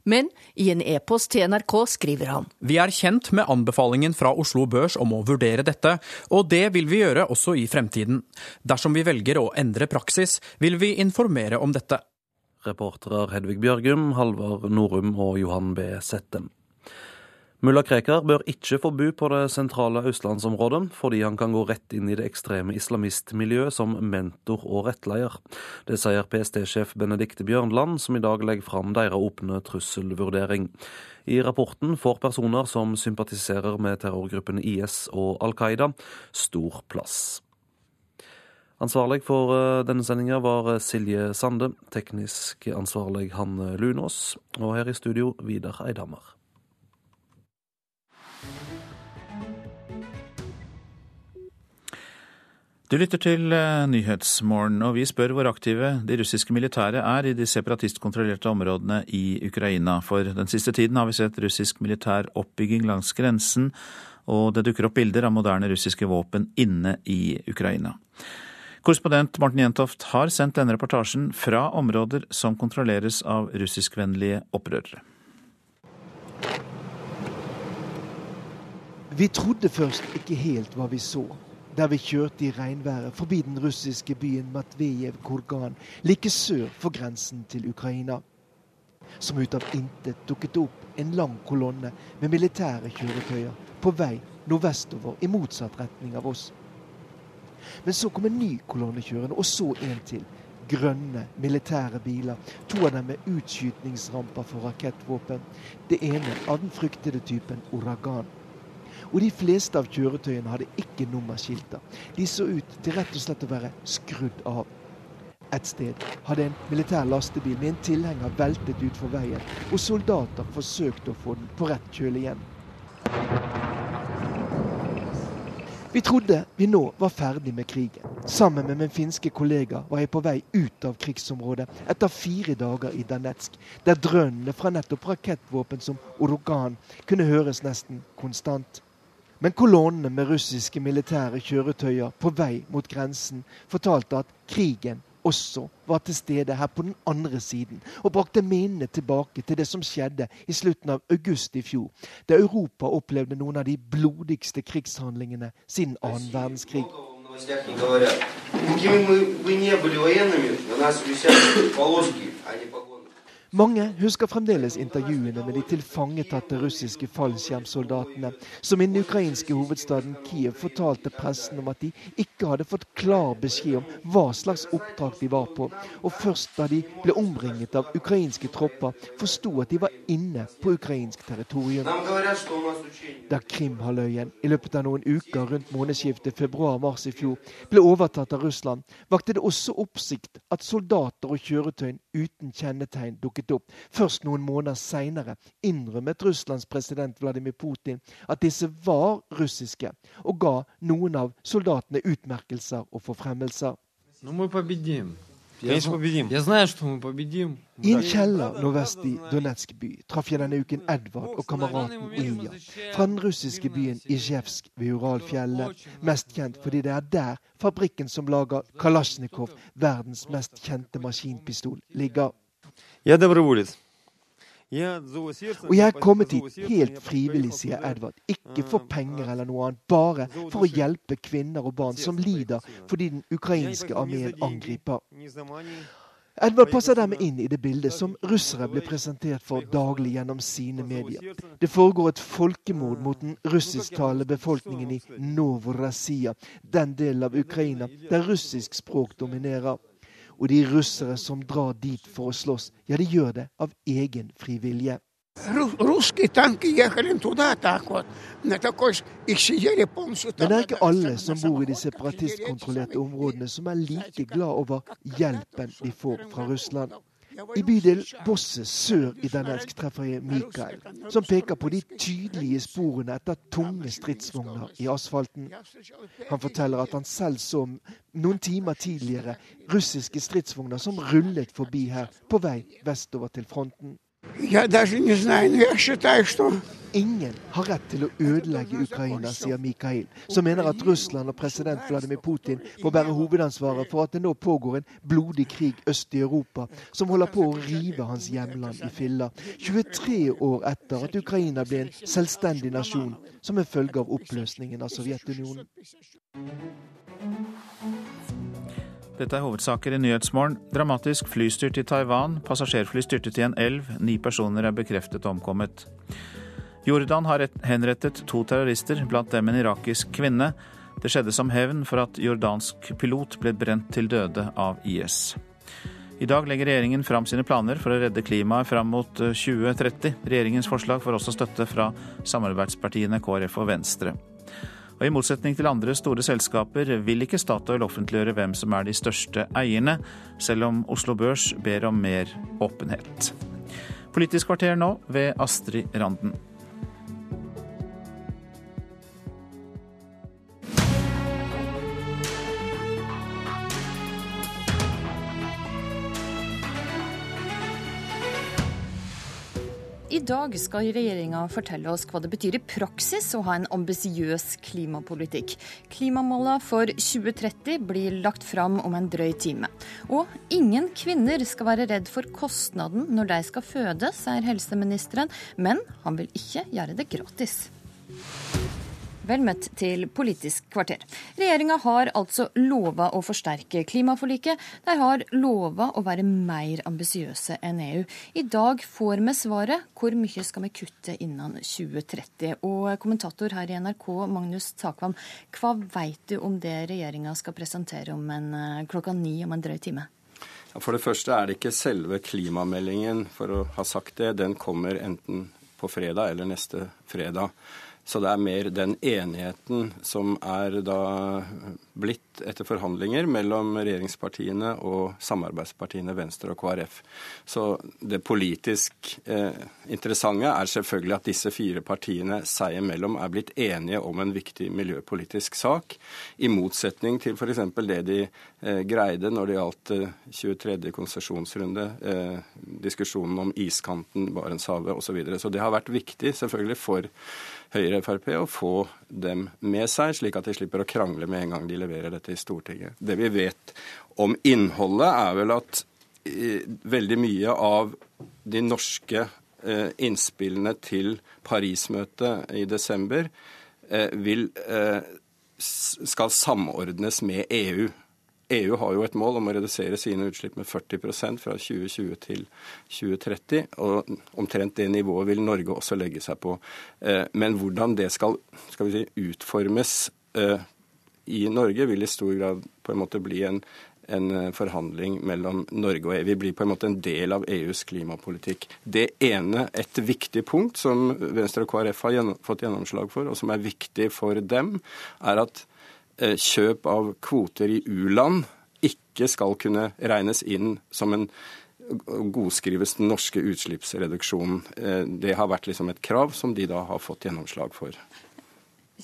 Speaker 29: Men i en e-post til NRK skriver han.
Speaker 42: Vi er kjent med anbefalingen fra Oslo Børs om å vurdere dette, og det vil vi gjøre også i fremtiden. Dersom vi velger å endre praksis, vil vi informere om dette.
Speaker 41: Reportere Hedvig Bjørgum, Halvor Norum og Johan B. Settem. Mulla Krekar bør ikke få bo på det sentrale østlandsområdet, fordi han kan gå rett inn i det ekstreme islamistmiljøet som mentor og rettleder. Det sier PST-sjef Benedicte Bjørnland, som i dag legger fram deres åpne trusselvurdering. I rapporten får personer som sympatiserer med terrorgruppene IS og Al Qaida, stor plass. Ansvarlig for eh, denne sendinga var Silje Sande, teknisk ansvarlig Hanne Lunås, og her i studio Vidar Eidhammer.
Speaker 2: Du lytter til eh, Nyhetsmorgen, og vi spør hvor aktive de russiske militære er i de separatistkontrollerte områdene i Ukraina. For den siste tiden har vi sett russisk militær oppbygging langs grensen, og det dukker opp bilder av moderne russiske våpen inne i Ukraina. Korrespondent Morten Jentoft har sendt denne reportasjen fra områder som kontrolleres av russiskvennlige opprørere.
Speaker 36: Vi trodde først ikke helt hva vi så der vi kjørte i regnværet forbi den russiske byen Matvejev-Kurgan, like sør for grensen til Ukraina. Som ut av intet dukket opp en lang kolonne med militære kjøretøyer på vei nordvestover i motsatt retning av oss. Men så kom en ny kolonne kjørende, og så en til. Grønne, militære biler. To av dem med utskytningsramper for rakettvåpen. Det ene av den fryktede typen Uragan. Og de fleste av kjøretøyene hadde ikke nummerskilter. De så ut til rett og slett å være skrudd av. Et sted hadde en militær lastebil med en tilhenger veltet utfor veien, og soldater forsøkte å få den på rett kjøl igjen. Vi trodde vi nå var ferdig med krigen. Sammen med min finske kollega var jeg på vei ut av krigsområdet etter fire dager i Danetsk, der drønnene fra nettopp rakettvåpen som Orogan kunne høres nesten konstant. Men kolonnene med russiske militære kjøretøyer på vei mot grensen fortalte at krigen også var til stede her på den andre siden, og brakte minnene tilbake til det som skjedde i slutten av august i fjor, da Europa opplevde noen av de blodigste krigshandlingene siden annen verdenskrig. Mange husker fremdeles intervjuene med de tilfangetatte russiske fallskjermsoldatene, som i den ukrainske hovedstaden Kiev fortalte pressen om at de ikke hadde fått klar beskjed om hva slags oppdrag de var på, og først da de ble omringet av ukrainske tropper, forsto at de var inne på ukrainsk territorium. Da Krimhalvøya i løpet av noen uker rundt månedsskiftet februar-mars i fjor ble overtatt av Russland, vakte det også oppsikt at soldater og kjøretøy uten kjennetegn dukket dukket opp. Først noen måneder seinere innrømmet Russlands president Vladimir Putin at disse var russiske, og ga noen av soldatene utmerkelser og forfremmelser. I en kjeller nordvest i Donetsk by traff jeg denne uken Edvard og kameraten Ilja fra den russiske byen Izjevsk ved Uralfjellet, mest kjent fordi det er der fabrikken som lager Kalasjnikov, verdens mest kjente maskinpistol, ligger. Og jeg er kommet hit helt frivillig, sier Edvard. Ikke for penger eller noe annet, bare for å hjelpe kvinner og barn som lider fordi den ukrainske armeen angriper. Edvard passer dermed inn i det bildet som russere blir presentert for daglig gjennom sine medier. Det foregår et folkemord mot den russisktalende befolkningen i Novorossia, den delen av Ukraina der russisk språk dominerer. Og de russere som drar dit for å slåss, ja, de gjør det av egen frivillige. Men det er ikke alle som bor i de separatistkontrollerte områdene som er like glad over hjelpen de får fra Russland. I bydel Bosse sør i Danetsk treffer jeg Mikael, som peker på de tydelige sporene etter tunge stridsvogner i asfalten. Han forteller at han selv så noen timer tidligere russiske stridsvogner som rullet forbi her på vei vestover til fronten. Ingen har rett til å ødelegge Ukraina, sier Mikhail, som mener at Russland og president Vladimir Putin må bære hovedansvaret for at det nå pågår en blodig krig øst i Europa, som holder på å rive hans hjemland i filler. 23 år etter at Ukraina ble en selvstendig nasjon som en følge av oppløsningen av Sovjetunionen.
Speaker 2: Dette er hovedsaker i Nyhetsmorgen. Dramatisk flystyrt i Taiwan. Passasjerfly styrtet i en elv. Ni personer er bekreftet omkommet. Jordan har henrettet to terrorister, blant dem en irakisk kvinne. Det skjedde som hevn for at jordansk pilot ble brent til døde av IS. I dag legger regjeringen fram sine planer for å redde klimaet fram mot 2030. Regjeringens forslag får også støtte fra samarbeidspartiene KrF og Venstre. Og I motsetning til andre store selskaper vil ikke Statoil offentliggjøre hvem som er de største eierne, selv om Oslo Børs ber om mer åpenhet. Politisk kvarter nå ved Astrid Randen.
Speaker 43: I dag skal regjeringa fortelle oss hva det betyr i praksis å ha en ambisiøs klimapolitikk. Klimamåla for 2030 blir lagt fram om en drøy time. Og ingen kvinner skal være redd for kostnaden når de skal føde, sier helseministeren, men han vil ikke gjøre det gratis. Vel møtt til Politisk kvarter. Regjeringa har altså lova å forsterke klimaforliket. De har lova å være mer ambisiøse enn EU. I dag får vi svaret. Hvor mye skal vi kutte innen 2030? Og kommentator her i NRK, Magnus Takvam, hva veit du om det regjeringa skal presentere om en, eh, klokka ni om en drøy time?
Speaker 32: For det første er det ikke selve klimameldingen, for å ha sagt det. Den kommer enten på fredag eller neste fredag. Så det er mer den enigheten som er da blitt etter forhandlinger mellom regjeringspartiene og samarbeidspartiene Venstre og KrF. Så det politisk eh, interessante er selvfølgelig at disse fire partiene seg imellom er blitt enige om en viktig miljøpolitisk sak, i motsetning til f.eks. det de eh, greide når det gjaldt eh, 23. konsesjonsrunde, eh, diskusjonen om iskanten, Barentshavet osv. Så, videre. så det har vært viktig selvfølgelig for Høyre og Frp å få dem med seg, slik at de slipper å krangle med en gang de leverer dette i Stortinget. Det vi vet om innholdet, er vel at eh, veldig mye av de norske eh, innspillene til Paris-møtet i desember eh, vil, skal samordnes med EU. EU har jo et mål om å redusere sine utslipp med 40% fra 2020 til 2030. Og omtrent det nivået vil Norge også legge seg på. Eh, men hvordan det skal, skal si, utformes eh, i Norge, vil i stor grad på en måte bli en, en eh, forhandling mellom Norge og EU. Vi blir på en måte en del av EUs klimapolitikk. Det ene, et viktig punkt som Venstre og KrF har fått gjennomslag for, og som er viktig for dem, er at kjøp av kvoter i u-land ikke skal kunne regnes inn som en godskrives den norske utslippsreduksjonen. Eh, det har vært liksom et krav som de da har fått gjennomslag for.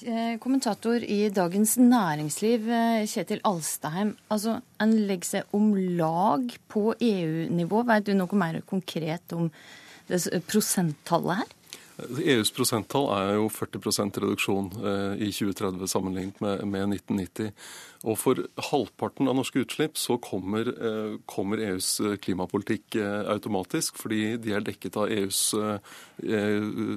Speaker 43: Eh, kommentator i Dagens Næringsliv, Kjetil Alstaheim. Altså, En legger seg om lag på EU-nivå. Vet du noe mer konkret om prosenttallet her?
Speaker 44: EUs prosenttall er jo 40 reduksjon eh, i 2030 sammenlignet med, med, 1990. Og for halvparten av norske utslipp så kommer, eh, kommer, EUs eh, klimapolitikk automatisk, fordi de er dekket av EUs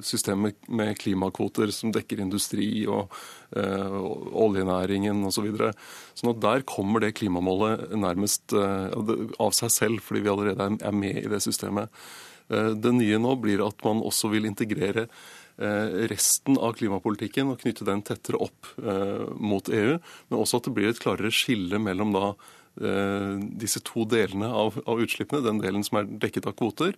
Speaker 44: system med klimakvoter som dekker industri og, oljenæringen osv. Så videre. sånn der kommer det klimamålet nærmest av seg selv, fordi vi allerede er med i det systemet. Eh, det nye nå blir at man også vil integrere eh, resten av klimapolitikken og knytte den tettere opp eh, mot EU, men også at det blir et klarere skille mellom da disse to delene av, av utslippene. Den delen som er dekket av kvoter,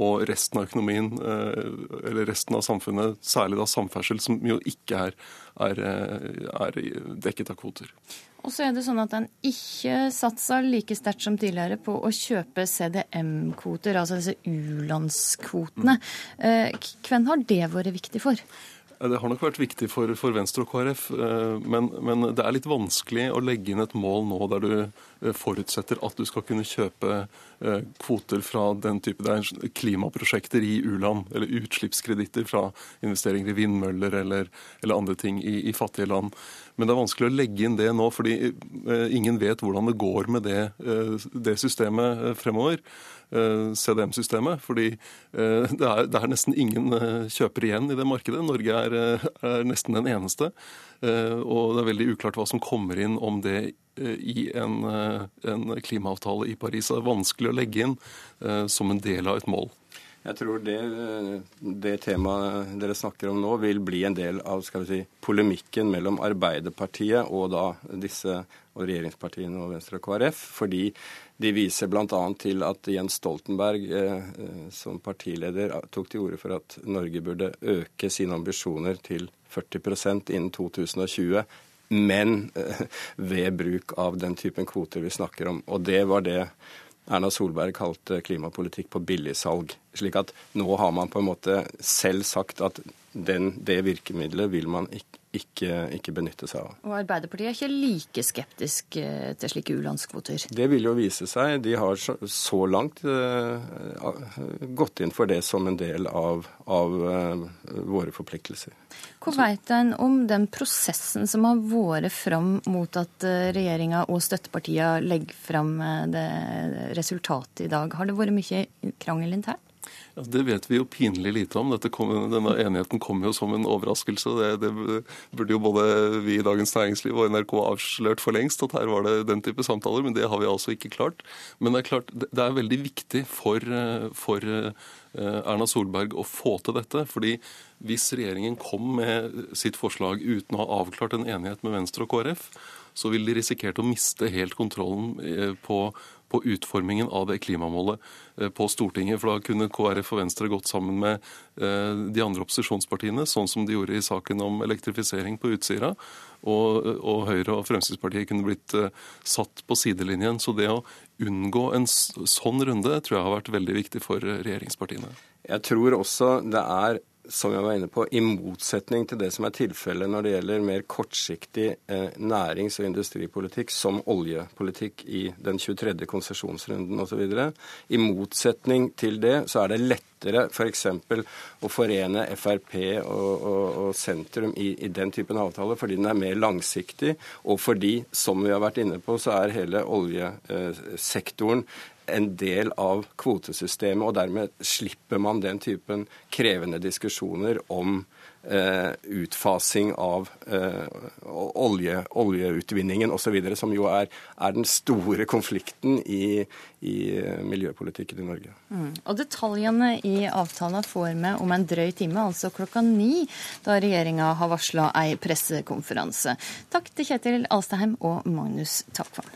Speaker 44: og resten av økonomien, eller resten av samfunnet, særlig da samferdsel, som jo ikke er, er, er dekket av kvoter.
Speaker 43: Og så er det sånn at en ikke satser like sterkt som tidligere på å kjøpe CDM-kvoter, altså disse u-landskvotene. Eh, hvem har det vært viktig for?
Speaker 44: Det har nok vært viktig for, for Venstre og KrF, eh, men, men, det er litt vanskelig å legge inn et mål nå der du eh, forutsetter at du skal kunne kjøpe eh, kvoter fra den type det er klimaprosjekter i u-land, eller utslippskreditter fra investeringer i vindmøller eller, eller andre ting i, i, fattige land. Men det er vanskelig å legge inn det nå, fordi ingen vet hvordan det går med det, det systemet fremover. Eh, CDM-systemet. Fordi eh, det er, det er, nesten ingen kjøper igjen i det markedet. Norge er, er, nesten den eneste. Og det er veldig uklart hva som kommer inn om det i en, en klimaavtale i Paris. Det er vanskelig å legge inn som en del av et mål.
Speaker 32: Jeg tror det, det, temaet dere snakker om nå, vil bli en del av si, polemikken mellom Arbeiderpartiet og da disse og regjeringspartiene og Venstre og KrF. Fordi de viser bl.a. til at Jens Stoltenberg eh, eh, som partileder tok til orde for at Norge burde øke sine ambisjoner til 40% innen 2020, men eh, ved bruk av den typen kvoter vi snakker om. Og det var det Erna Solberg kalte klimapolitikk på billigsalg. Slik at nå har man på en måte selv sagt at den, det virkemidlet vil man ikke, ikke, ikke benytte seg av.
Speaker 43: Og Arbeiderpartiet er ikke like skeptisk eh, til slike u-landskvoter?
Speaker 32: Det vil jo vise seg. De har så, langt uh, gått inn for det som en del av, av uh, våre forpliktelser.
Speaker 43: Hva vet en om den prosessen som har vært fram mot at regjeringa og støttepartiene legger fram det resultatet i dag? Har det vært mye krangel internt?
Speaker 44: Ja, det vet vi jo pinlig lite om. Kom, denne enigheten kom jo som en overraskelse. Det, det, burde jo både vi i Dagens Næringsliv og NRK avslørt for lengst, at her var det den type samtaler. Men det har vi altså ikke klart. Men det er klart, det er veldig viktig for, for eh, Erna Solberg å få til dette. fordi hvis regjeringen kom med sitt forslag uten å ha avklart en enighet med Venstre og KrF, så ville de risikert å miste helt kontrollen eh, på på utformingen av det klimamålet eh, på Stortinget. For da kunne KrF og Venstre gått sammen med eh, de andre opposisjonspartiene, sånn som de gjorde i saken om elektrifisering på Utsira. Og, og Høyre og Fremskrittspartiet kunne blitt eh, satt på sidelinjen. Så det å unngå en sånn runde tror jeg har vært veldig viktig for regjeringspartiene.
Speaker 32: Jeg tror også det er som jeg var inne på, i motsetning til det som er tilfellet når det gjelder mer kortsiktig eh, nærings- og industripolitikk, som oljepolitikk i den 23. konsesjonsrunden osv. I motsetning til det så er det lettere f.eks. For å forene Frp og, og, og sentrum i, i, den typen avtaler, fordi den er mer langsiktig, og fordi, som vi har vært inne på, så er hele oljesektoren en del av kvotesystemet, og dermed slipper man den typen krevende diskusjoner om eh, utfasing av eh, olje, oljeutvinningen osv., som jo er, er, den store konflikten i, i eh, miljøpolitikken i Norge.
Speaker 43: Mm. Og Detaljene i avtalen får vi om en drøy time, altså klokka ni, da regjeringa har varsla ei pressekonferanse. Takk til Kjetil Alstaheim og Magnus Takvam.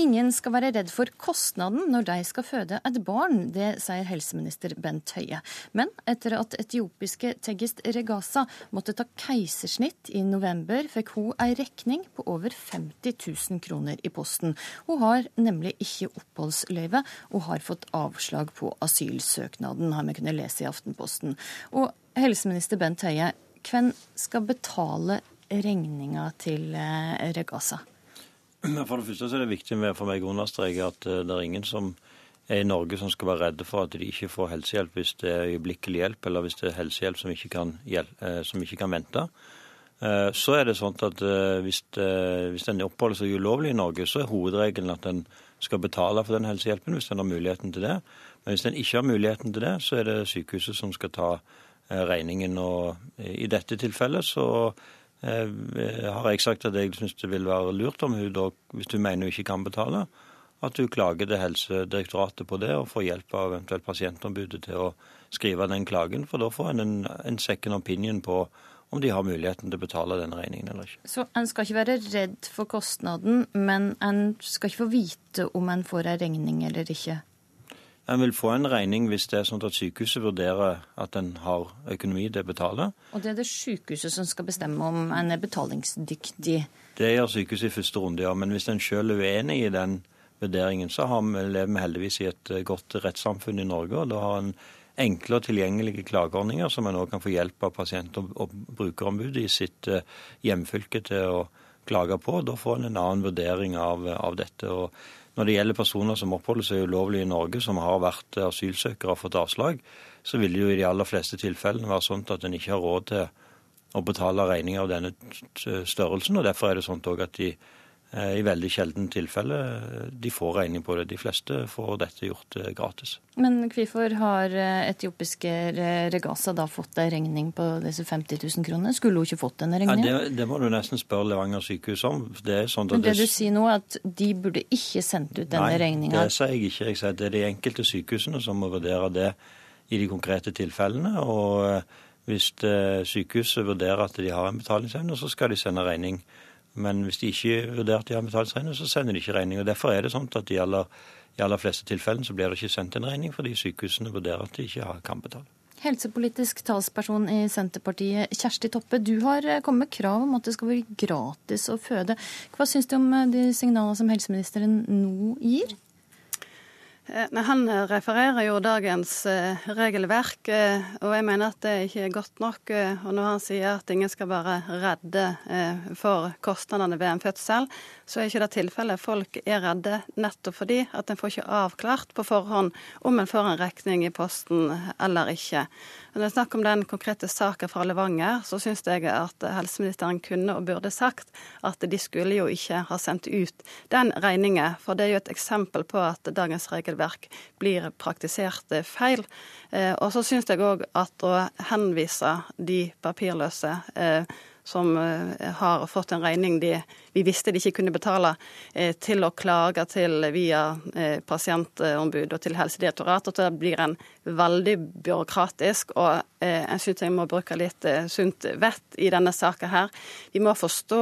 Speaker 43: Ingen skal være redd for kostnaden når de skal føde et barn, det sier helseminister Bent Høie. Men etter at etiopiske Tegist Regasa måtte ta keisersnitt i november, fikk hun ei regning på over 50 000 kroner i posten. Hun har nemlig ikke oppholdsløyve og har fått avslag på asylsøknaden, har vi kunnet lese i Aftenposten. Og helseminister Bent Høie, hvem skal betale regninga til Regaza? Regasa?
Speaker 37: For det første er det viktig for meg å understreke at eh, det er ingen som er i Norge som skal være redde for at de ikke får helsehjelp hvis det er øyeblikkelig hjelp, eller hvis det er helsehjelp som ikke kan, eh, som ikke kan vente. Eh, så er det sånn at hvis, hvis en oppholder seg ulovlig i Norge, så er hovedregelen at en skal betale for den helsehjelpen hvis en har muligheten til det. Men hvis en ikke har muligheten til det, så er det sykehuset som skal ta regningen. Og i dette tilfellet så har jeg sagt at jeg syns det vil være lurt om hun da, hvis hun mener hun ikke kan betale, at hun klager til Helsedirektoratet på det og får hjelp av eventuelt pasientombudet til å skrive den klagen. For da får en en, en second opinion på om de har muligheten til å betale den regningen eller ikke.
Speaker 43: Så en skal ikke være redd for kostnaden, men en skal ikke få vite om en får en regning eller ikke?
Speaker 37: En vil få en regning hvis det er sånn at sykehuset vurderer at en har økonomi til å betale.
Speaker 43: Og det er det sykehuset som skal bestemme om en er betalingsdyktig?
Speaker 37: Det gjør sykehuset i første runde, ja. Men hvis en selv er uenig i den vurderingen, så har vi, lever vi heldigvis i et eh, godt rettssamfunn i Norge. og da har en enkle og tilgjengelige klageordninger som en òg kan få hjelp av pasient- og brukerombudet i sitt eh, hjemfylke til å klage på. Da får en en annen vurdering av, av dette. og når det gjelder personer som oppholder seg ulovlig i Norge, som har vært asylsøkere og fått avslag, så vil det jo i de aller fleste tilfellene være sånn at en ikke har råd til å betale regninger av denne størrelsen. og Derfor er det sånn at de i veldig sjelden tilfelle eh, de får regning på det. De fleste får dette gjort eh, gratis.
Speaker 43: Men hvorfor har etiopiske Regasa da fått en regning på disse 50 000 kronene? Skulle hun ikke fått denne regningen?
Speaker 37: Ja, det, det, må du nesten spørre Levanger sykehus om.
Speaker 43: Det sånn Men det, det, du sier nå, er at de burde ikke sendt ut denne regninga?
Speaker 37: Nei, det sier jeg ikke. Jeg sier at det er de enkelte sykehusene som må vurdere det i de konkrete tilfellene. og hvis sykehuset vurderer at de har en betalingsevne, så skal de sende regning men hvis de ikke vurderer at de har betalingsregning, så sender de ikke regning. og Derfor er det sånn at i aller, i aller fleste tilfellene så blir det ikke sendt en regning, fordi sykehusene vurderer at de ikke har kampbetalt.
Speaker 43: Helsepolitisk talsperson i Senterpartiet, Kjersti Toppe. Du har eh, kommet med krav om at det skal være gratis å føde. Hva syns du om eh, de signalene som helseministeren nå gir?
Speaker 45: Eh, han refererer jo dagens eh, regelverk, eh, og jeg mener at det ikke er godt nok. Og når han sier at ingen skal være redde for kostnadene ved en fødsel, så er ikke det tilfellet. Folk er redde nettopp fordi at en får ikke avklart på forhånd om en får en regning i posten eller ikke. Når det er snakk om den konkrete saken fra Levanger, så syns jeg at helseministeren kunne og burde sagt at de skulle jo ikke ha sendt ut den regningen. For det er jo et eksempel på at dagens regelverk blir praktisert feil. Eh, og så syns jeg òg at å henvise de papirløse eh, som eh, har fått en regning de vi visste de ikke kunne betale, eh, til å klage til via eh, pasientombud og til Helsedirektoratet. Og det blir en veldig byråkratisk, og eh, jeg syns jeg må bruke litt sunt vett i denne saka her. Vi må forstå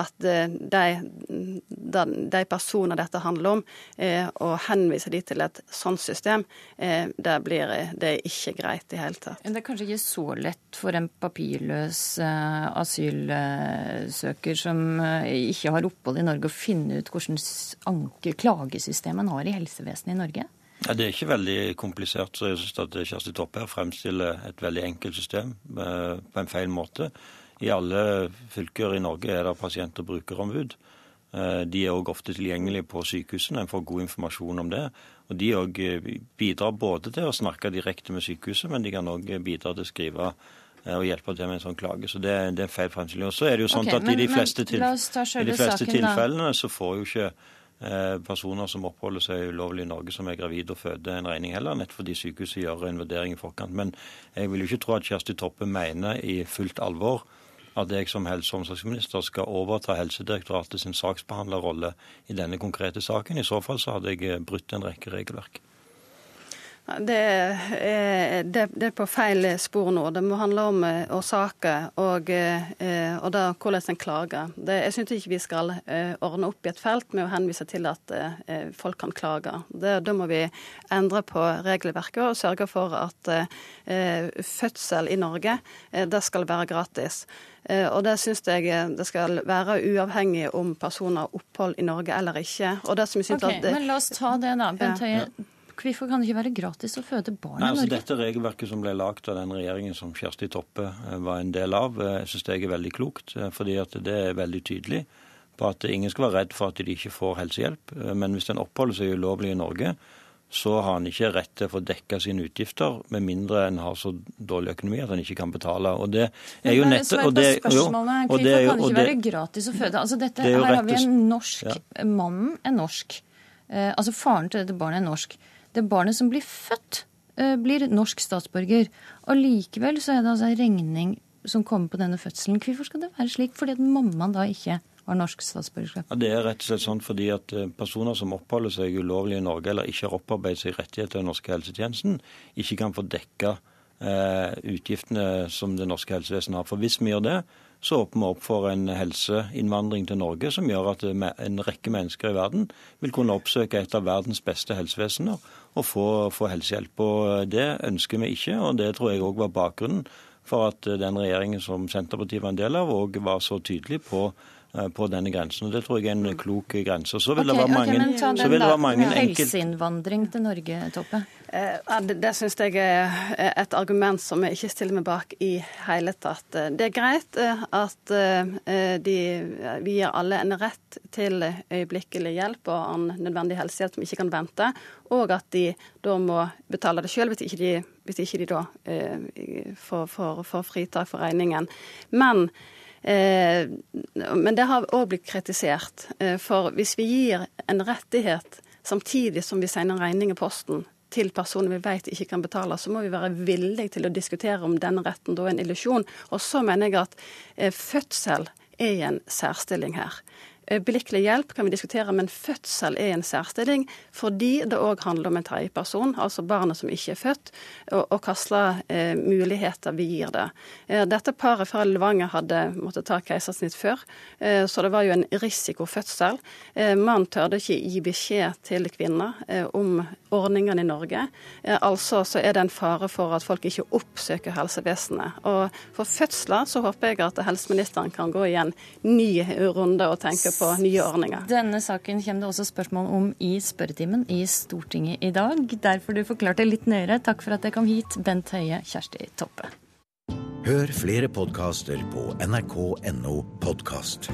Speaker 45: at de, de personer dette handler om, å henvise de til et sånt system, det, blir, det er ikke greit i hele tatt.
Speaker 43: Det er kanskje ikke så lett for en papirløs asylsøker som ikke har opphold i Norge, å finne ut hvordan anke klagesystemet har i helsevesenet i Norge?
Speaker 37: Ja, det er ikke veldig komplisert. så jeg synes at Kjersti Toppe her fremstiller et veldig enkelt system eh, på en feil måte. I alle fylker i Norge er det pasient- og brukerombud. Eh, de er òg ofte tilgjengelige på sykehusene. En får god informasjon om det. Og De òg eh, bidrar både til å snakke direkte med sykehuset, men de kan òg bidra til å skrive og eh, hjelpe til med en sånn klage. Så det, det er feil fremstilling. Og så er det jo sånn okay, at men, i de fleste, til, i de fleste saken, tilfellene så får jo ikke personer som oppholder seg ulovlig i Norge, som er gravide og føder, en regning heller, nettopp fordi sykehuset gjør en vurdering i forkant. Men jeg vil jo ikke tro at Kjersti Toppe mener i fullt alvor at jeg som helse- og omsorgsminister skal overta Helsedirektoratet sin saksbehandlerrolle i denne konkrete saken. I så fall så hadde jeg eh, brutt en rekke regelverk.
Speaker 45: Det er, det, er, på feil spor nå. Det må handle om eh, årsaker og, eh, og da, hvordan en klager. Det, jeg syns ikke vi skal eh, ordne opp i et felt med å henvise til at folk kan klage. Det, da må vi endre på regelverket og sørge for at fødsel i Norge det skal være gratis. Og det syns jeg det skal være uavhengig om personer har opphold i Norge eller ikke. Og det som jeg synes
Speaker 43: okay,
Speaker 45: at...
Speaker 43: Men la oss ta det, da. Bent Høie. Ja. Hvorfor kan det ikke være gratis å føde barn
Speaker 37: Nei,
Speaker 43: i
Speaker 37: altså,
Speaker 43: Norge?
Speaker 37: Dette regelverket som ble lagd av den regjeringen som Kjersti Toppe eh, var en del av, eh, jeg synes jeg er veldig klokt. Eh, fordi at det er veldig tydelig på at ingen skal være redd for at de ikke får helsehjelp. Men hvis en oppholder seg ulovlig i Norge, så har han ikke rett til å få dekka sine utgifter, med mindre en har så dårlig økonomi at han ikke kan betale. Og det er jo
Speaker 43: nettopp og det, jo, og det, kan det ikke være gratis å føde? Altså dette, her har vi en norsk ja. Mannen er norsk. Eh, altså faren til dette barnet er norsk. Det barnet som blir født, eh, blir norsk statsborger. Og likevel så er det altså en regning som kommer på denne fødselen. Hvorfor skal det være slik? Fordi at mammaen da ikke har norsk statsborgerskap?
Speaker 37: Ja, det er rett og slett sånn fordi at eh, personer som oppholder seg ulovlig i Norge, eller ikke har opparbeidet seg rettigheter i den norske helsetjenesten, ikke kan få dekka eh, utgiftene som det norske helsevesenet har. For hvis vi gjør det, så åpner vi opp for en helseinnvandring til Norge som gjør at en rekke mennesker i verden vil kunne oppsøke et av verdens beste helsevesener og få, få helsehjelp. Og Det ønsker vi ikke, og det tror jeg òg var bakgrunnen for at den regjeringen som Senterpartiet var en del av, òg var så tydelig på på denne grensen. Det tror jeg er en klok grense. Så vil okay, det være mange, okay, den da, mange
Speaker 43: Helseinnvandring til Norge, Toppe?
Speaker 45: Eh, det det syns jeg er et argument som jeg ikke stiller meg bak i hele tatt. Det er greit eh, at de, vi gir alle en rett til øyeblikkelig hjelp og annen nødvendig helsehjelp som ikke kan vente, og at de da må betale det sjøl hvis, hvis, ikke de da får, får, får fritak for regningen. Men Eh, men det har òg blitt kritisert. Eh, for hvis vi gir en rettighet samtidig som vi sender en regning i posten til personer vi vet ikke kan betale, så må vi være villige til å diskutere om denne retten da er en illusjon. Og så mener jeg at eh, fødsel er i en særstilling her. Øyeblikkelig hjelp kan vi diskutere, men fødsel er en særstilling fordi det òg handler om en tredjeperson, altså barnet som ikke er født, og, og slags eh, muligheter vi gir det. Eh, dette paret fra Levanger hadde måttet ta keisersnitt før, eh, så det var jo en risikofødsel. Eh, Mannen tørde ikke gi beskjed til kvinner eh, om ordningene i Norge. Eh, altså så er det en fare for at folk ikke oppsøker helsevesenet. Og for fødsler så håper jeg at helseministeren kan gå i en ny runde og tenke på nye ordninger.
Speaker 43: Denne saken kommer det også spørsmål om i spørretimen i Stortinget i dag. Derfor du forklarte litt nøyere. Takk for at jeg kom hit, Bent Høie, Kjersti Toppe.
Speaker 22: Hør flere podkaster på nrk.no podkast.